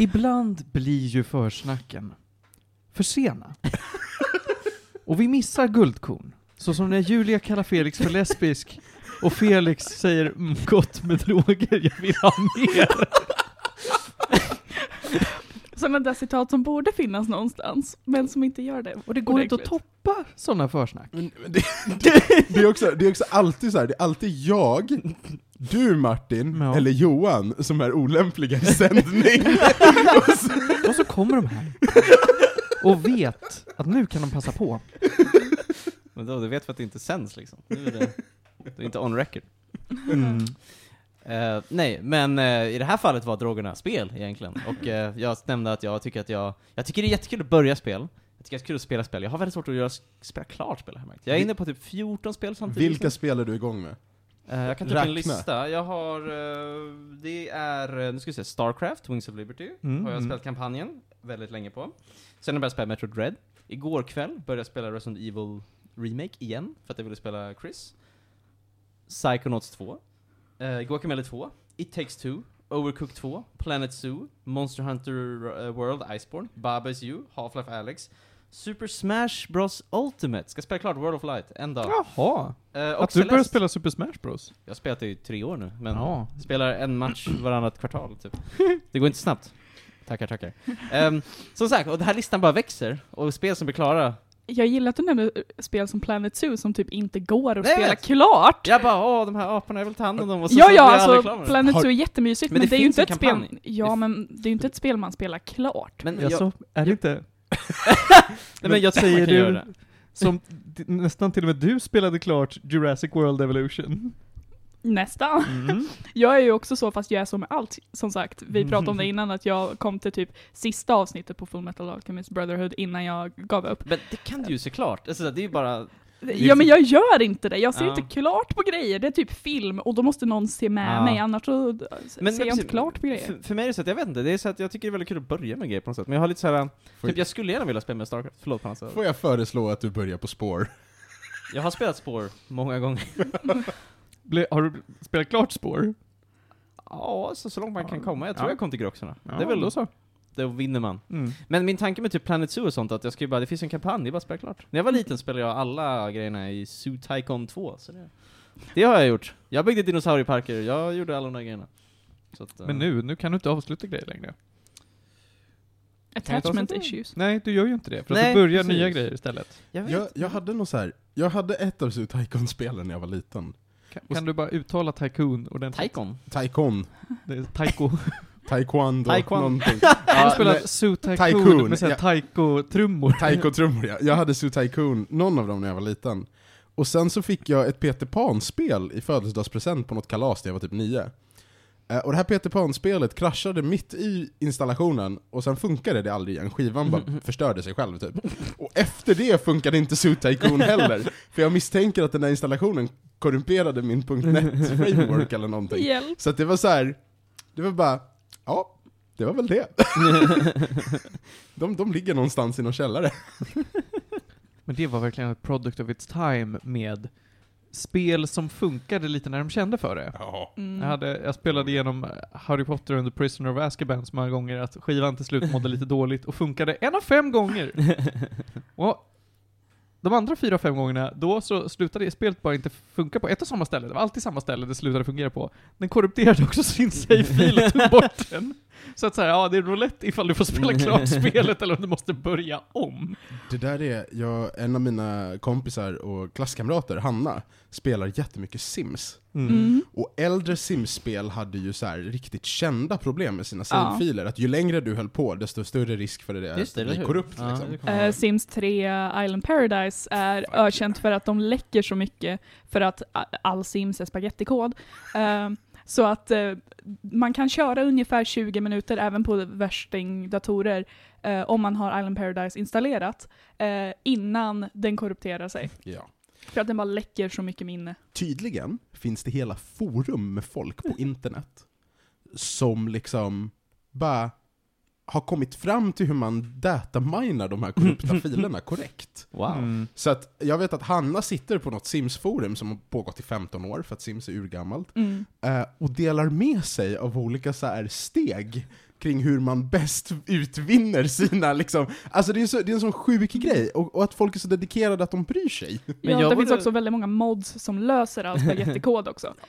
Ibland blir ju försnacken för sena. Och vi missar guldkorn. Så som när Julia kallar Felix för lesbisk och Felix säger mm, gott med droger, jag vill ha mer. Sådana där citat som borde finnas någonstans, men som inte gör det. Och det går inte att toppa sådana försnack. Men det, det, är också, det är också alltid så här, det är alltid jag, du Martin, Ja. eller Johan, som är olämpliga i sändning. Och så- Och så kommer de här. Och vet att nu kan de passa på. Men då, du vet för att det inte sänds liksom. Nu är det, det är inte on record. Mm. Eh, nej, men eh, i det här fallet var drogerna spel egentligen. Och eh, jag nämnde att jag tycker att jag, jag tycker det är jättekul att börja spel. Jag tycker det är kul att spela spel. Jag har väldigt svårt att göra, spela klart spel märkt. Jag är inne på typ 14 spel samtidigt. Vilka spel är du igång med? Eh, jag kan ta upp en lista. Jag har, eh, det är, eh, nu ska vi se, Starcraft, Wings of Liberty, Mm, har jag mm. spelat kampanjen väldigt länge på. Sen har jag börjat spela Metro Dread. Igår kväll började jag spela Resident Evil Remake igen, för att jag ville spela Chris. Psychonauts 2. Uh, Guacamelee 2. It takes two. Overcooked 2. Planet Zoo. Monster Hunter World Iceborne. Baba is You. Half-Life Alex. Super Smash Bros Ultimate. Ska spela klart World of Light en dag. Jaha. Eh, och Att du börjar Celeste. spela Super Smash Bros? Jag har spelat det i tre år nu, men Ja. spelar en match varannat kvartal, typ. Det går inte snabbt. Tackar, tackar. Um, som sagt, och den här listan bara växer, och spel som blir klara. Jag gillar att du nämner eh, spel som Planet Zoo som typ inte går att Nej, jag spela vet. klart. Jag bara, åh, de här aporna, jag vill ta hand om dem, och så, ja, så blir ja, jag aldrig alltså klar med det. Planet Har- Zoo är jättemysigt, Men men, det det, är ju finns inte en ett spel, kampanj. ja Det- men det är ju inte ett spel man spelar klart. Men jag, Alltså, är det inte? Nej, men jag tror man säger kan göra det. Som nästan till och med du spelade klart Jurassic World Evolution. Nästan. Mm. Jag är ju också så, fast jag är så med allt, som sagt. Vi pratade om det innan, att jag kom till typ sista avsnittet på Full Metal Alchemist Brotherhood innan jag gav upp. Men det kan du ju såklart. Alltså, det är ju bara... Ja men jag gör inte det, jag ser Ja. inte klart på grejer, det är typ film och då måste någon se med Ja. mig, annars så Men, ser jag inte klart på grejer. För, för mig är det så att, jag vet inte, det är så att jag tycker det är väldigt kul att börja med grejer på något sätt. Men jag har lite såhär, Får- typ jag skulle gärna vilja spela med Starcraft, förlåt Panassa. Får jag föreslå att du börjar på spår? Jag har spelat spår många gånger. Ble, har du spelat klart spår? Ja, så, så långt man kan komma. Jag tror Ja. jag kom till Groxorna. Ja, det är väl då så. Då vinner man. Mm. Men min tanke med typ Planet Zoo och sånt, att jag ska ju bara, det finns en kampanj, det är bara att spela klart. När jag var liten spelade jag alla grejerna i Zoo Tycoon 2, så det, det har jag gjort. Jag byggde dinosaurieparker, jag gjorde alla de där grejerna. Så att, eh, Men nu, nu kan du inte avsluta grejer längre. Attachment issues. Nej, du gör ju inte det. För Nej, att du börjar precis. nya grejer istället. jag. Jag, jag hade nog så här. jag hade ett av Zoo Tycoon-spelen när jag var liten. Kan, kan du bara uttala Tycoon ordentligt? Tycoon? Tycoon, Det är Taiko. Taekwondo, Taekwondo. någonting. Ja, Zoo Tycoon, Tycoon, med såhär ja. Taiko-trummor. Taiko-trummor ja. Jag hade Zoo Tycoon, någon av dem när jag var liten. Och sen så fick jag ett Peter Pan-spel i födelsedagspresent på något kalas när jag var typ nio. Eh, Och det här Peter Pan-spelet kraschade mitt i installationen, och sen funkade det aldrig igen. Skivan bara förstörde sig själv typ. Och efter det funkade inte Zoo Tycoon heller. För jag misstänker att den här installationen korrumperade min .NET-framework eller någonting. Hjälp. Så att det var så här. det var bara, ja, det var väl det. de, de ligger någonstans i någon källare. Men det var verkligen ett product of its time med spel som funkade lite när de kände för det. Ja. Mm. Jag, hade, jag spelade igenom Harry Potter and the Prisoner of Azkaban så många gånger att skivan till slut mådde lite dåligt och funkade en av fem gånger. Och de andra fyra, fem gångerna, då så slutade spelet bara inte funka på ett och samma ställe. Det var alltid samma ställe det slutade fungera på. Den korrupterade också sin save-fil och tog bort den. Så att säga, ja det är roulette ifall du får spela klart spelet eller om du måste börja om. Det där är, jag, en av mina kompisar och klasskamrater, Hanna, spelar jättemycket Sims. Mm. Och äldre Sims-spel hade ju så här riktigt kända problem med sina Ja. save-filer. Att ju längre du höll på, desto större risk för det att bli korrupt. Ja, liksom. ihåg. Sims 3 Island Paradise är Fuck ökänt för att de läcker så mycket för att all Sims är spagettikod. Eh, så att eh, man kan köra ungefär 20 minuter även på värstingdatorer eh, om man har Island Paradise installerat eh, innan den korrupterar sig. Ja. För att den bara läcker så mycket minne. Tydligen finns det hela forum med folk på internet som liksom bara har kommit fram till hur man dataminar de här korrupta filerna korrekt. Wow. Mm. Så att jag vet att Hanna sitter på något Sims-forum som har pågått i 15 år, för att Sims är urgammalt, Mm. eh, och delar med sig av olika så här steg kring hur man bäst utvinner sina liksom, alltså det är, en så, det är en sån sjuk grej, och, och att folk är så dedikerade att de bryr sig. Ja, jag det finns också väldigt många mods som löser all spagettikod också.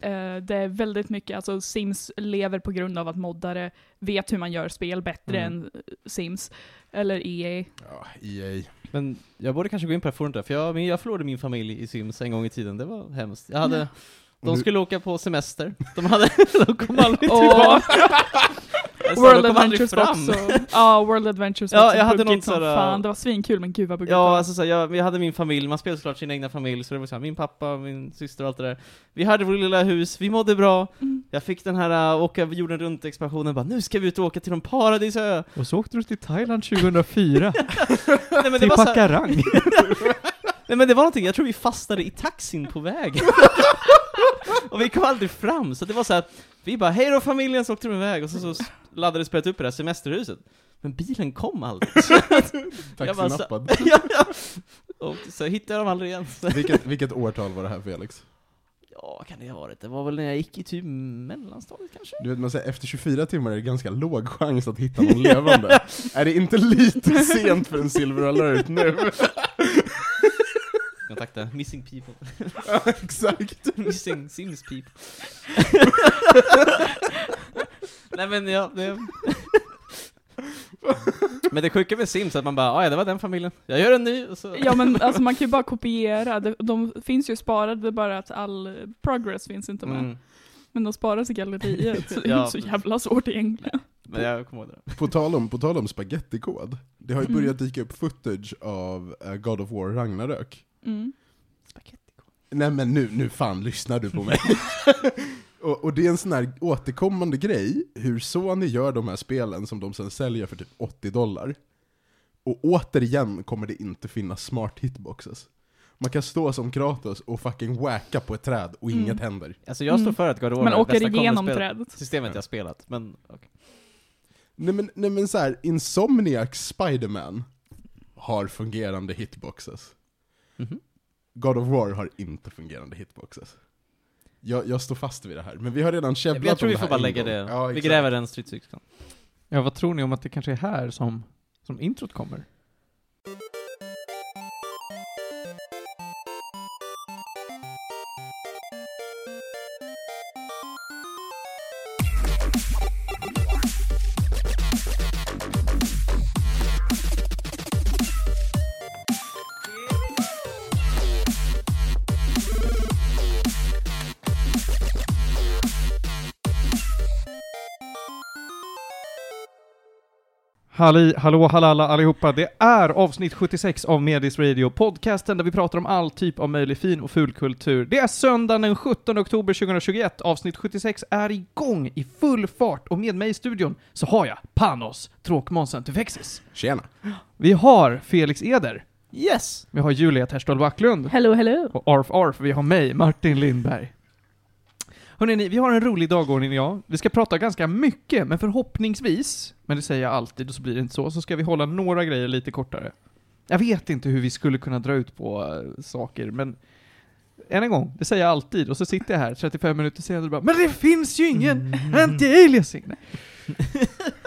Eh, det är väldigt mycket, alltså Sims lever på grund av att moddare vet hur man gör spel bättre Mm. än eh, Sims, eller E EA. Ja, EA. Men jag borde kanske gå in på det här forumet för jag, men jag förlorade min familj i Sims en gång i tiden, det var hemskt. Jag hade, de Nu- skulle åka på semester, de hade, de kom aldrig Och tillbaka. Sa, World Adventures var också, ja World Adventures Ja, också jag hade som sådär- fan, det var svinkul men gud vad buggigt Ja, alltså så här, jag, jag hade min familj, man spelade såklart sin egna familj, så det var så här, min pappa, min syster och allt det där. Vi hade vårt lilla hus, vi mådde bra, Mm. jag fick den här uh, åka jorden runt-expansionen, bara nu ska vi ut och åka till någon paradisö! Och så åkte du till Thailand 2004, Nej men det till Pakarang. Nej men det var någonting, jag tror vi fastnade i taxin på vägen. och vi kom aldrig fram, så det var så här, vi bara hej då familjen, så åkte de iväg, och så, så laddade spelet upp i det här semesterhuset. Men bilen kom aldrig. Taxinappad. ja, ja. Och så hittade jag dem aldrig igen. Vilket, vilket årtal var det här Felix? ja, vad kan det ha varit? Det var väl när jag gick i typ mellanstadiet kanske? Du vet, man säger, efter 24 timmar är det ganska låg chans att hitta någon levande. är det inte lite sent för en silver alert nu? Kontakta missing people. ja, exakt. missing sims people. Nej men ja, det... Men det sjuka med Sims är att man bara, "Ah, ja det var den familjen, jag gör en ny, och så... Ja men alltså man kan ju bara kopiera, de, de finns ju sparade, det är bara att all progress finns inte med. Mm. Men de sparas i galleriet, så det är Ja. inte så jävla svårt egentligen. Men jag kommer ihåg det. På tal om, på tal om spagettikod, det har ju Mm. börjat dyka upp footage av eh, God of War Ragnarök. Mm. Nej men nu, nu fan lyssnar du på mig. och, och det är en sån här återkommande grej, hur Sony gör de här spelen som de sen säljer för typ 80 dollar. Och återigen kommer det inte finnas smart hitboxes. Man kan stå som Kratos och fucking wacka på ett träd och Mm. inget händer. Alltså jag står Mm. för att God of War Man är det bästa igenom trädet. Systemet jag spelat, men okej. Nej men, nej, men så här, Insomniacs Spider-Man har fungerande hitboxes. Mhm. God of War har inte fungerande hitboxes. Jag, jag står fast vid det här, men vi har redan käbblat Jag tror om vi det får här bara lägga gång. det, Ja, vi gräver den stridsyxan. Ja, vad tror ni om att det kanske är här som, som introt kommer? Halli, hallå, hallalla allihopa. Det är avsnitt 76 av Medis Radio, podcasten där vi pratar om all typ av möjlig fin och ful kultur. Det är söndagen den 17 oktober 2021. Avsnitt 76 är igång i full fart och med mig i studion så har jag Panos, tråkmånsen Tufexis. Tjena. Vi har Felix Eder. Yes! Vi har Julia Terstol Backlund. Hello, hello. Och Arf Arf, vi har mig, Martin Lindberg. Hörrni, vi har en rolig dagordning idag. Vi ska prata ganska mycket, men förhoppningsvis, men det säger jag alltid och så blir det inte så, så ska vi hålla några grejer lite kortare. Jag vet inte hur vi skulle kunna dra ut på eh, saker, men än en gång, det säger jag alltid, och så sitter jag här 35 minuter senare och bara Men det finns ju ingen anti-aliasing!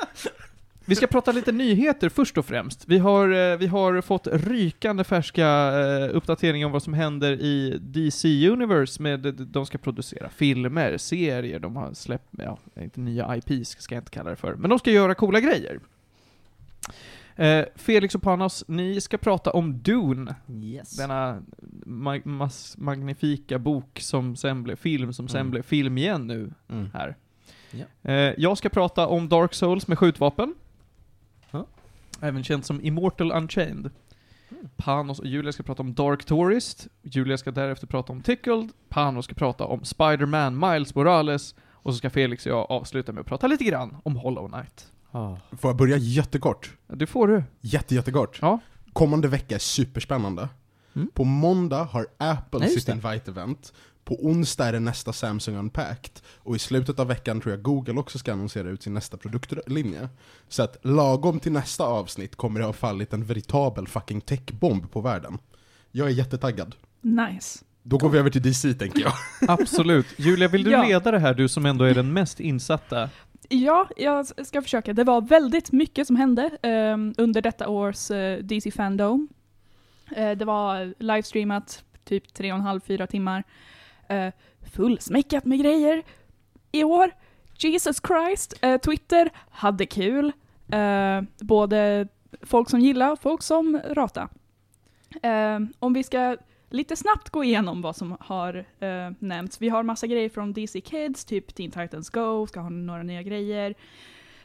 Vi ska prata lite nyheter först och främst. Vi har, eh, vi har fått rykande färska eh, uppdateringar om vad som händer i DC Universe med, de ska producera filmer, serier, de har släppt, ja, inte nya IPs ska jag inte kalla det för, men de ska göra coola grejer. Eh, Felix och Panos, ni ska prata om Dune, Yes. denna ma- mass magnifika bok som sen blev film, som sen Mm. blev film igen nu Mm. här. Ja. Jag ska prata om Dark Souls med skjutvapen. Även känt som Immortal Unchained. Panos och Julia ska prata om Dark Tourist. Julia ska därefter prata om Tickled. Panos ska prata om Spider-Man Miles Morales. Och så ska Felix och jag avsluta med att prata lite grann om Hollow Knight. Ah. Får jag börja jättekort? Ja, Det får du. Jätte, jättekort. Ja. Kommande vecka är superspännande. Mm. På måndag har Apple Nej, sitt invite-event. På onsdag är det nästa Samsung Unpacked. Och i slutet av veckan tror jag Google också ska annonsera ut sin nästa produktlinje. Så att lagom till nästa avsnitt kommer det ha fallit en veritabel fucking techbomb på världen. Jag är jättetaggad. Nice. Då går vi över till DC tänker jag. Absolut. Julia, vill du Ja. leda det här, du som ändå är den mest insatta? Ja, jag ska försöka. Det var väldigt mycket som hände ehm, under detta års eh, DC Fandom. Eh, det var livestreamat typ tre och en halv, fyra timmar eh, fullsmäckat med grejer i år. Jesus Christ. Eh, Twitter hade kul. Eh, både folk som gillar och folk som rata. Eh, om vi ska lite snabbt gå igenom vad som har eh, nämnts. Vi har massa grejer från DC Kids, typ Teen Titans Go, ska ha några nya grejer.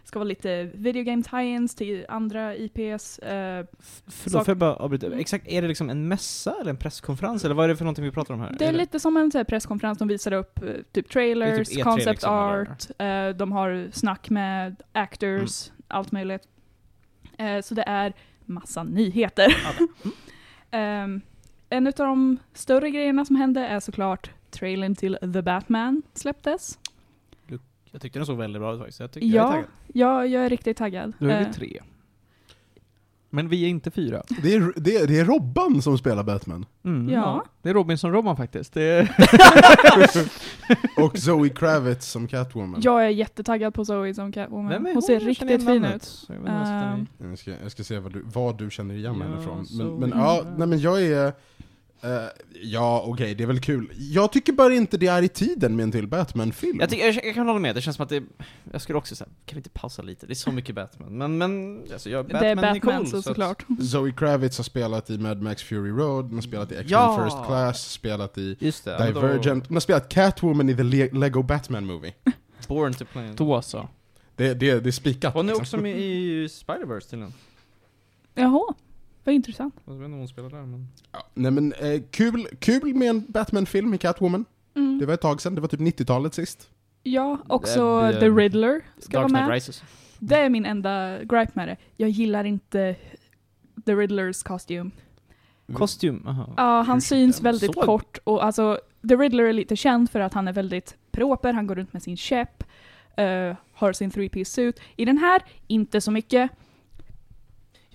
Ska vara lite video game tie-ins till andra IPs. Eh, Förlåt, får jag bara avbryta? Exakt, är det liksom en mässa eller en presskonferens? Eller vad är det för någonting vi pratar om här? det är Eller? lite som en här, presskonferens, de visar upp eh, typ trailers, typ E3 concept liksom, art, eh, de har snack med actors, allt möjligt. Eh, så det är massa nyheter. Ehm, en av de större grejerna som hände är såklart trailern till The Batman släpptes. Jag tyckte den såg väldigt bra ut faktiskt. Jag, tycker, jag är Ja, taggad. Jag, jag är riktigt taggad. Då är vi Eh, tre. Men vi är inte fyra. Det är, det, är, det är Robban som spelar Batman. Mm, Ja. Det är Robinson-Robban faktiskt. Det är Och Zoe Kravitz som Catwoman. jag är jättetaggad på Zoe som Catwoman. Vem är Hon ser riktigt fin namnet. ut. Jag vad jag ska, jag ska se vad du, vad du känner igen Ja, henne från. Men, men ja, nej men jag är... eh, ja, okej, det är väl kul. Jag tycker bara inte det är i tiden med en till Batman-film. Jag, jag, jag kan hålla med, det känns som att det... Jag skulle också säga, kan vi inte pausa lite? Det är så mycket Batman. Men, men alltså, jag, Batman det är Batman cool, så att- såklart. Zoe Kravitz har spelat i Mad Max Fury Road, hon har spelat i X-Men Ja! First Class, spelat i Just det. men då- Divergent, hon har spelat Catwoman i The Le- Lego Batman Movie. Born to play. då så. Det, det, det är spikat. Hon är liksom. också med i Spider-Verse tydligen. Jaha, vad intressant. Jag vet inte om hon spelar där men... Ja, nej men eh, kul, kul med en Batman-film med Catwoman. Mm. Det var ett tag sedan, det var typ 90-talet sist. Ja, också Det- det- The Riddler ska Dark vara Knight med. Rises. Det är min enda gripe med det. Jag gillar inte The Riddlers kostym. Kostym, aha. Ja, han Hur syns väldigt såg- kort och alltså The Riddler är lite känd för att han är väldigt proper, han går runt med sin käpp, eh, har sin three-piece suit. I den här, inte så mycket.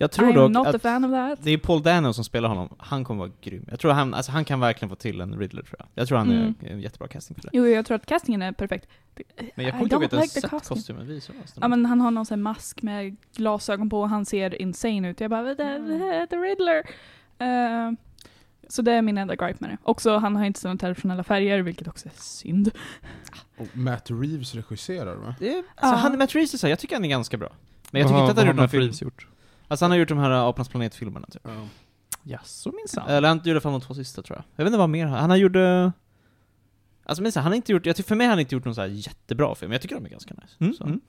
Jag tror I'm dock not a att fan of that. det är Paul Dano som spelar honom, han kommer vara grym. Jag tror han, alltså han kan verkligen få till en Riddler tror jag. Jag tror han Mm. är en jättebra casting för det. Jo, jag tror att castingen är perfekt. Men jag kommer inte ihåg att jag like the sett kostymen oss. Ja men han har någon sån här mask med glasögon på och han ser insane ut. Jag bara, det, det, the Riddler. Eh, så det är min enda gripe med det. Också, han har inte såna traditionella färger, vilket också är synd. Och Matt Reeves regisserar va? Det är, alltså, Ja. han, Matt Reeves är så här, jag tycker han är ganska bra. Men jag tycker inte att han har gjort Matt film. Reeves gjort? Alltså han har gjort de här Apornas planet-filmerna typ. Ja. Jaså minsann? Eller han gjorde fan de två sista tror jag. Jag vet inte vad mer han Han har gjort... eh, Alltså så här, han har inte gjort, jag tycker för mig har han inte gjort någon så här jättebra film, jag tycker de är ganska nice. Mm, Så. mm.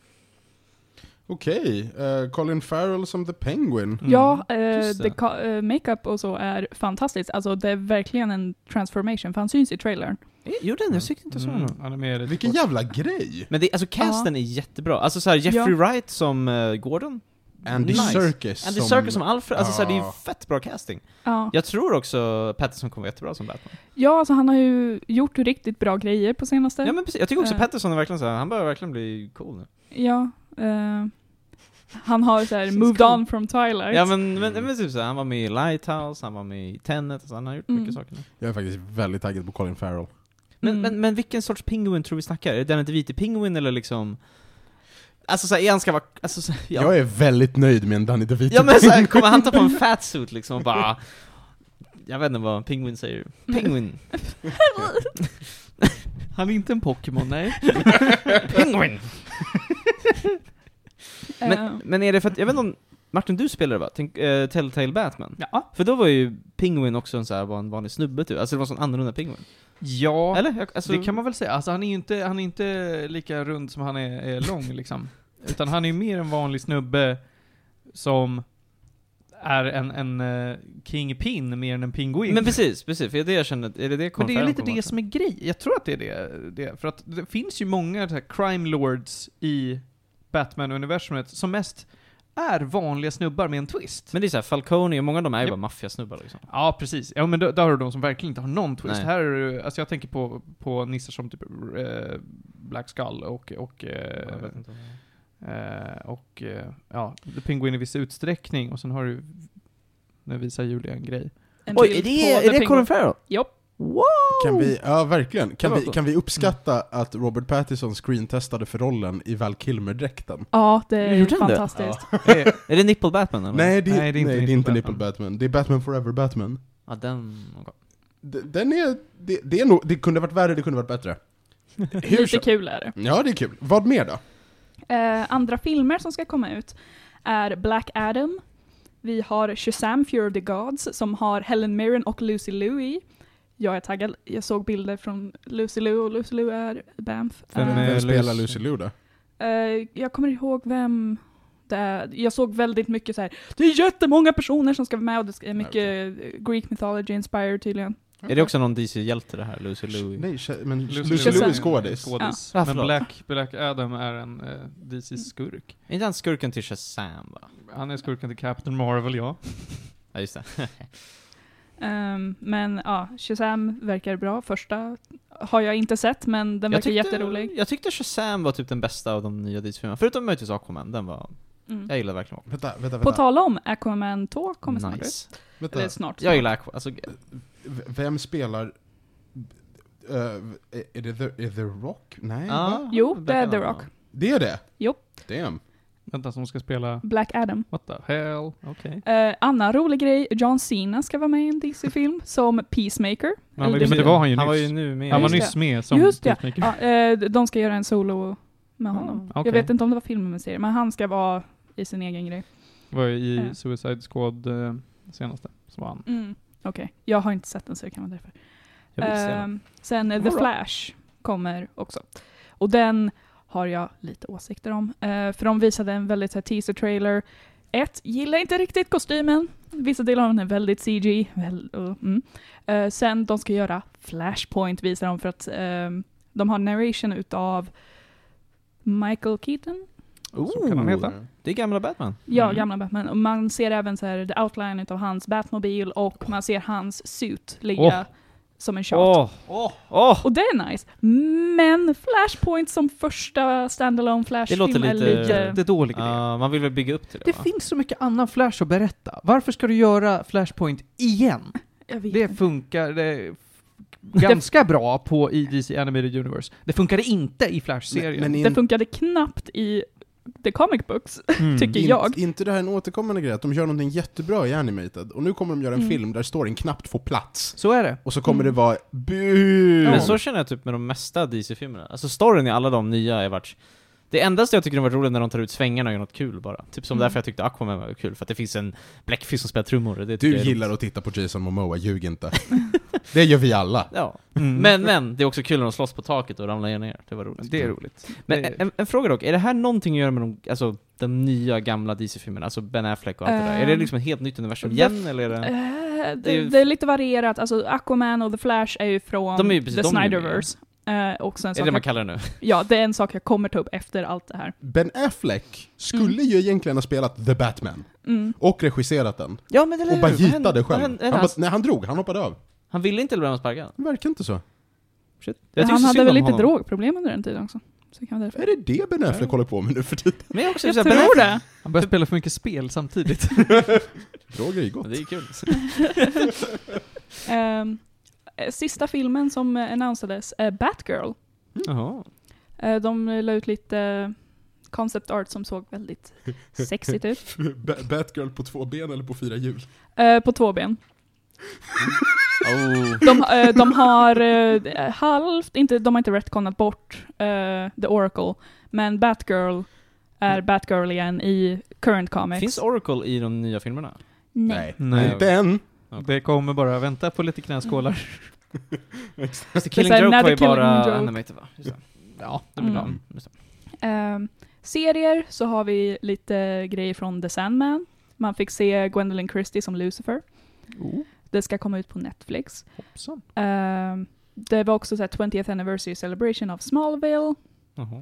Okej, eh, Colin Farrell som The Penguin. Mm. Ja, eh, just det. eh, makeup och så är fantastiskt. Alltså det är verkligen en transformation, för han syns i trailern. Eh, Gjorde den? Jag tyckte inte jag såg Mm, honom. han är med lite Vilken jävla grej! Men det, alltså casten är jättebra. Alltså så här, Jeffrey Wright som eh, Gordon. Andy Nice. Serkis Andy Serkis som Alfred, alltså så här, det är ju fett bra casting. Ja. Jag tror också Pattinson kommer vara jättebra som Batman. ja, alltså han har ju gjort riktigt bra grejer på senaste. Ja men precis, jag tycker också Eh. Pattinson är verkligen så här, han börjar verkligen bli cool nu. Ja, eh, han har så här Känns moved cool. on from Twilight. Ja men, men, men typ så här, han var med i Lighthouse, han var med i Tenet, alltså han har gjort Mm. mycket saker nu. Jag är faktiskt väldigt taggad på Colin Farrell. Men, Mm. men, men vilken sorts penguin tror vi snackar? Är det den inte vite penguin eller liksom... Alltså såhär, är han ska vara... Alltså, så, ja. Jag är väldigt nöjd med en Danny DeVito. ja men såhär, kommer han ta på en fat suit liksom och bara... Jag vet inte vad penguin säger. Penguin. Han är inte en Pokémon, nej. penguin! Eh, Men, men är det för att, jag vet inte om... Martin, du spelade va? Tänk, uh, Telltale Batman? Ja. För då var ju Penguin också en så här, var en vanlig snubbe typ, alltså det var en sån annorlunda Penguin. Ja, Eller? Jag, alltså, det kan man väl säga. Alltså han är ju inte, han är inte lika rund som han är, är lång liksom. Utan han är ju mer en vanlig snubbe som är en, en uh, kingpin mer än en pinguin. Men precis, precis, för det är det jag känner, är det det Men det är lite det som är grej. Jag tror att det är det. det för att det finns ju många så här crime lords i Batman-universumet som mest är vanliga snubbar med en twist. Men det är såhär, Falcone och många av dem är ju Japp. bara maffiasnubbar liksom. Ja, precis. Ja, men då, där har du de som verkligen inte har någon twist. Nej. Här är det, alltså jag tänker på, på nissar som typ eh, Black Skull och, och, Jag vet inte. Eh, och eh, ja, The Penguin i viss utsträckning. Och sen har du, nu visar Julia en grej. en Oj, är det, är det. Colin Farrell? Jopp. Wow! Kan vi, ja verkligen, kan vi, kan vi uppskatta att Robert Pattinson screentestade för rollen i Val Kilmer-dräkten? Ja, det är Gjorde han det? fantastiskt. är, det Nipple Batman eller? Nej, det, Nej, det är inte nej, det är Nipple inte Batman. Nipple Batman, det är Batman Forever Batman. Ja, den... Den är, det, det är nog, det kunde varit värre, det kunde varit bättre. Hur Lite så? kul är det. Ja, det är kul. Vad mer då? Eh, andra filmer som ska komma ut är Black Adam. Vi har Shazam Fear of the Gods som har Helen Mirren och Lucy Liu i. Jag är taggad. Jag såg bilder från Lucy Liu och Lucy Liu är Bamf. Vem Eh, Vem spelar Lucy- Liu då? eh, jag kommer ihåg vem det är. Jag såg väldigt mycket så här. det är jättemånga personer som ska vara med och det är mycket eh, Greek mythology inspired tydligen. Är det också någon DC-hjälte det här, Lucy Louie? Nej, men Lucy Lucy, Liu Liu är skådis. skådis. Ja. Men. Black, Black Adam är en uh, DC-skurk. Är inte han skurken till Shazam va? Han är skurken till Captain Marvel, ja. Ja, just det. Ehm, men ja, Shazam verkar bra. Första har jag inte sett, men den verkar jätterolig. Jag tyckte Shazam var typ den bästa av de nya DC-filmerna. Förutom möjligtvis Aquaman, den var... Mm. Jag gillar verkligen Aquaman. Vänta, vänta, På vänta. tal om Aquaman 2 kommer snart ut. Nice. vänta. Eller snart. Jag gillar Aquaman. Alltså, Vem spelar... Uh, är, det the, är The Rock? Nej, ja, va? Jo, det är The ja. Rock. Det är det? Jo. Damn. Vänta, som ska spela... Black Adam. What the hell? Okej. Uh, annan rolig grej, John Cena ska vara med i en DC-film som Peacemaker. Men, men, det var han ju Han var nyss. ju nu med. Han var Just nyss med som Just det. Peacemaker. Ja, eh, de ska göra en solo med honom. okej. Jag vet inte om det var film eller serie, men han ska vara i sin egen grej. var ju i Ja. Suicide Squad eh, senaste, som var han. Mm. Okej, jag har inte sett den så det kan vara därför. Jag vill se. Ehm, sen The. Flash kommer också. Och den har jag lite åsikter om. Eh, för de visade en väldigt här, teaser-trailer. Ett, gillar inte riktigt kostymen. Vissa delar av den är väldigt CG. Väl, uh, mm. Eh, sen de ska göra Flashpoint visar de för att de har narration utav Michael Keaton. Så kan han heta. Det är gamla Batman. Ja, Mm. gamla Batman. Och man ser även så här, the outline utav hans Batmobil och man ser hans suit ligga Åh. som en shot. Åh! Åh! Och det är nice. Men Flashpoint som första standalone Det Flash-film låter är lite- lite... Idé. Ja, man vill väl bygga upp till det, Det va? finns så mycket annan Flash att berätta. Varför ska du göra Flashpoint igen? Jag vet Det inte. funkar det ganska bra på i DC Animated Universe. Det funkade inte i Flash-serien. Det funkade knappt i the comic books, Mm. tycker in, jag. inte det här en återkommande grej, att de gör någonting jättebra i Animated, och nu kommer de göra en Mm. film där storyn knappt får plats. Så är det. Och så kommer Mm. det vara bu. Men så känner jag typ med de mesta DC-filmerna. Alltså storyn i alla de nya har varit... Det endaste jag tycker har varit roligt när de tar ut svängarna och gör något kul bara. Typ som Mm. därför jag tyckte Aquaman var kul, för att det finns en bläckfisk som spelar trummor. Det Du är gillar att titta på Jason Momoa, ljug inte. det gör vi alla. Ja. Mm. Men, men, det är också kul när de slåss på taket och ramlar ner. Det var roligt. det är roligt. Men Det- en, en fråga dock, är det här någonting att göra med de, alltså, de nya gamla DC-filmerna? Alltså Ben Affleck och allt det där? Är det Ehm, liksom ett helt nytt universum igen, eller är det... Eh, Det är det, är lite varierat. Alltså Aquaman och The Flash är ju från De är ju precis- The de är ju Snyderverse. Eh, och sen är sak det man jag, kallar det nu? ja, det är en sak jag kommer ta upp efter allt det här. Ben Affleck skulle Mm. ju egentligen ha spelat The Batman, Mm. och regisserat den. Ja men eller Och bara gitade själv. Han, han, bara, nej, han drog, han hoppade av. han ville inte han sparkad? Det verkar inte så. Shit. Jag Han hade väl lite honom. drogproblem under den tiden också. Så det kan vara därför. Är det det Ben Affleck håller på med nu för tiden? Men jag också Jag tror Affleck- det. Han börjar spela för mycket spel samtidigt. Droger är gott. Det är kul. Eh, sista filmen som uh, annonsades är Batgirl. Jaha. Eh, de la ut lite eh, concept art som såg väldigt sexigt ut. Ba- Batgirl på två ben eller på fyra hjul? Eh, på två ben. Oh. De, eh, de har eh, halvt, inte, de har inte retconat bort eh, The Oracle, men Batgirl är Batgirl igen i current comics. Finns Oracle i de nya filmerna? Nej. Nej. Inte än. Det kommer bara, vänta på lite knäskålar. Just det, Det Killing så Joke när var The ju Killing bara Joke. animated va? Just det. Ja, Det blir bra. Mm. Just det. Ehm, serier så har vi lite grejer från The Sandman. Man fick se Gwendolyn Christie som Lucifer. Oh, Det ska komma ut på Netflix. hoppsan. Ehm, det var också så här 20th anniversary celebration of Smallville. Jaha.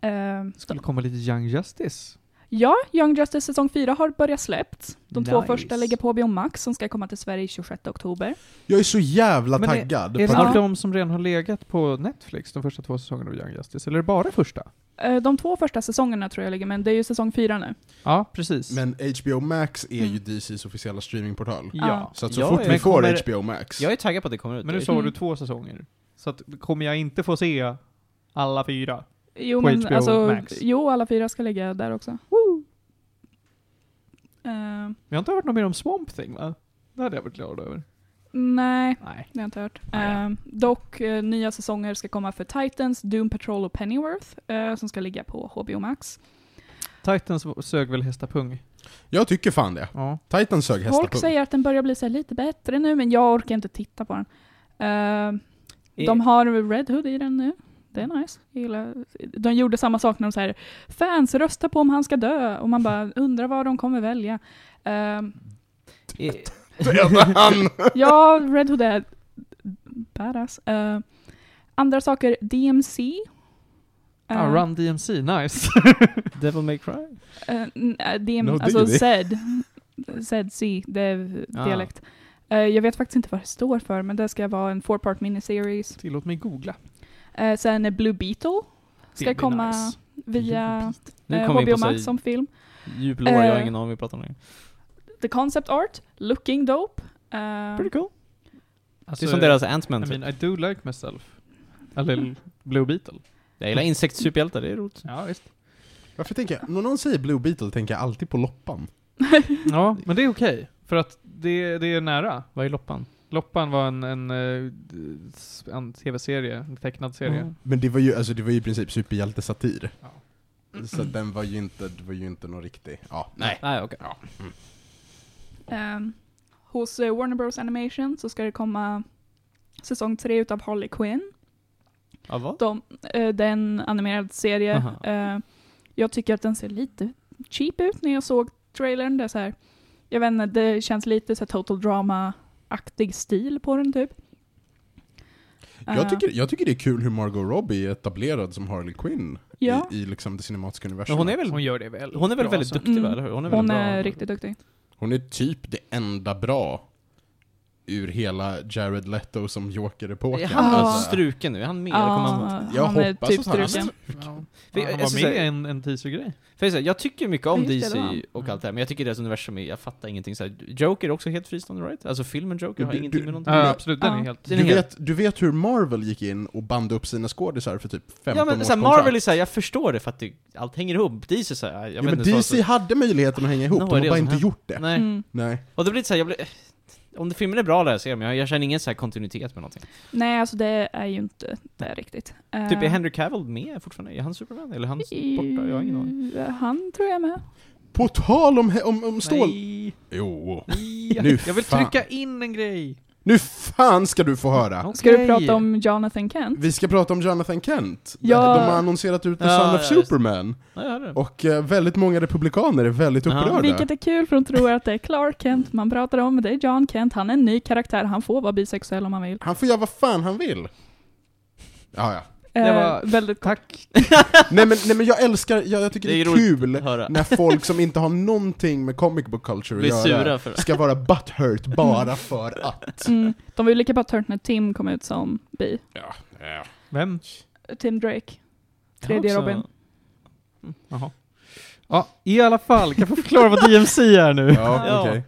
Ehm, Det skulle komma lite Young Justice. Ja, Young Justice säsong 4 har börjat släppt. De två Nice. första ligger på HBO Max som ska komma till Sverige 26 oktober. Jag är så jävla Men är- taggad. Är det på Ja. de som redan har legat på Netflix, de första två säsongerna av Young Justice? Eller är det bara första? Eh, De två första säsongerna tror jag ligger, men det är ju säsong fyra nu. Ja, precis. Men HBO Max är ju Mm. DCs officiella streamingportal. ja. Så att så Ja, fort jag vi får kommer- HBO Max, Jag är taggad på att det kommer ut. Men nu sa du Mm. två säsonger. Så att, kommer jag inte få se alla fyra? Jo, På men HBO alltså, Max. jo, alla fyra ska ligga där också. Eh, Vi har inte hört något mer om Swamp Thing va? Det hade jag varit glad över. nej, Nej. det har jag inte hört. Ah, ja. Eh, dock, eh, nya säsonger ska komma för Titans, Doom Patrol och Pennyworth, som ska ligga på HBO Max. Titans sög väl hästapung? jag tycker fan det. Ja. Titan sög Folk hästapung. säger att den börjar bli så här lite bättre nu, men jag orkar inte titta på den. De har Red Hood i den nu. Det är nice. Jag gillar. De gjorde samma sak när de säger fans rösta på om han ska dö och man bara undrar vad de kommer välja. Döda han! ja, Red Hood är badass. Eh, andra saker, DMC. Eh, Ah, Run DMC, nice. Devil May Cry? n- eh, DM, No alltså diggity. ZED. ZC, det är Ah. dialekt. Eh, jag vet faktiskt inte vad det står för, men det ska vara en four-part miniseries. Tillåt mig googla. Eh, sen Blue Beetle ska komma nice. via eh, HBO Max som film. djup lore, jag har Eh, ingen aning vad vi pratar om. The concept art, looking dope. Eh, Pretty cool. Alltså, det är som deras Ant-Man I typ. mean, I do like myself. A little Blue Beetle. Jag gillar insektssuperhjältar, det är roligt. Ja, visst. Varför tänker jag, när någon säger Blue Beetle tänker jag alltid på Loppan. Ja, men det är okej. För att det, det är nära. Vad är loppan? Loppan var en, en, eh, en tv-serie, en tecknad serie. Mm. Men det var ju, alltså det var ju i princip superhjältesatir. Ja. Så den var ju inte, det var ju inte någon riktig, ja, nej. Nej, okej. Ehm, hos eh, Warner Bros Animation så ska det komma säsong tre utav Harley Quinn. Ja, vad? De, eh, det är en animerad serie. Eh, jag tycker att den ser lite cheap ut när jag såg trailern. Det är så här, jag vet inte, det känns lite så total drama-aktig stil på den typ. Jag Eh, tycker, jag tycker det är kul hur Margot Robbie är etablerad som Harley Quinn Ja. i, i liksom det cinematiska universumet. hon är väl, Hon gör det väl. hon är väl bra, väldigt alltså. duktig Mm. hur? Hon är, hon väldigt är bra. riktigt duktig. Hon är typ det enda bra ur hela Jared Leto som Joker-epoken. Är han Alltså, struken nu? Är han med? kommer han... Jag han är hoppas typ att han är struken. Ja. För Han jag- var med i en, en teaser-grej. För jag, tycker mycket om Ja, DC och allt det här, men jag tycker deras universum är, jag fattar ingenting så här. Joker är också helt fristående right? Alltså filmen Joker har Du- ingenting du- med någonting Ja, absolut. Den Ja. är helt... Den du, är helt- vet, du vet hur Marvel gick in och band upp sina skådisar för typ 15 Ja men års såhär, kontrakt? Marvel är såhär, jag förstår det för att det, allt hänger ihop. DC såhär, jag Ja, vet men DC som- hade möjligheten att hänga ihop, Nå, de har bara inte gjort det. Nej. Mm. Nej. Och det blir såhär, jag blir, om det filmen är bra lär jag se men jag, jag känner ingen så här kontinuitet med någonting. Nej, alltså det är ju inte det riktigt. Typ är Eh, Henry Cavill med fortfarande? Är han Superman? Eller är han borta? Jag har ingen aning. Han tror jag är med. På tal om, om, om stål... Nej. Jo. Nej. Nu Jag vill fan. trycka in en grej. Nu fan ska du få höra! Ska du prata om Jonathan Kent? Vi ska prata om Jonathan Kent. Ja. De har annonserat ut The Ja, Son of ja. Superman. Och eh, väldigt många republikaner är väldigt upprörda. Vilket är kul för de tror att det är Clark Kent man pratar om, men det är John Kent. Han är en ny karaktär, han får vara bisexuell om han vill. Han får göra vad fan han vill. Ja, ja. Det Eh, var- väldigt Tack. nej, men, nej men jag älskar, jag, jag tycker det är, Det är kul när folk som inte har någonting med comic book culture att göra ska vara butthurt bara för att. Mm, de var ju lika butthurt när Tim kom ut som bi. Ja, ja. Vem? Tim Drake. Tredje också- Robin. Jaha. Ja, i alla fall. Kan jag få förklara vad DMC är nu? Ja, okej.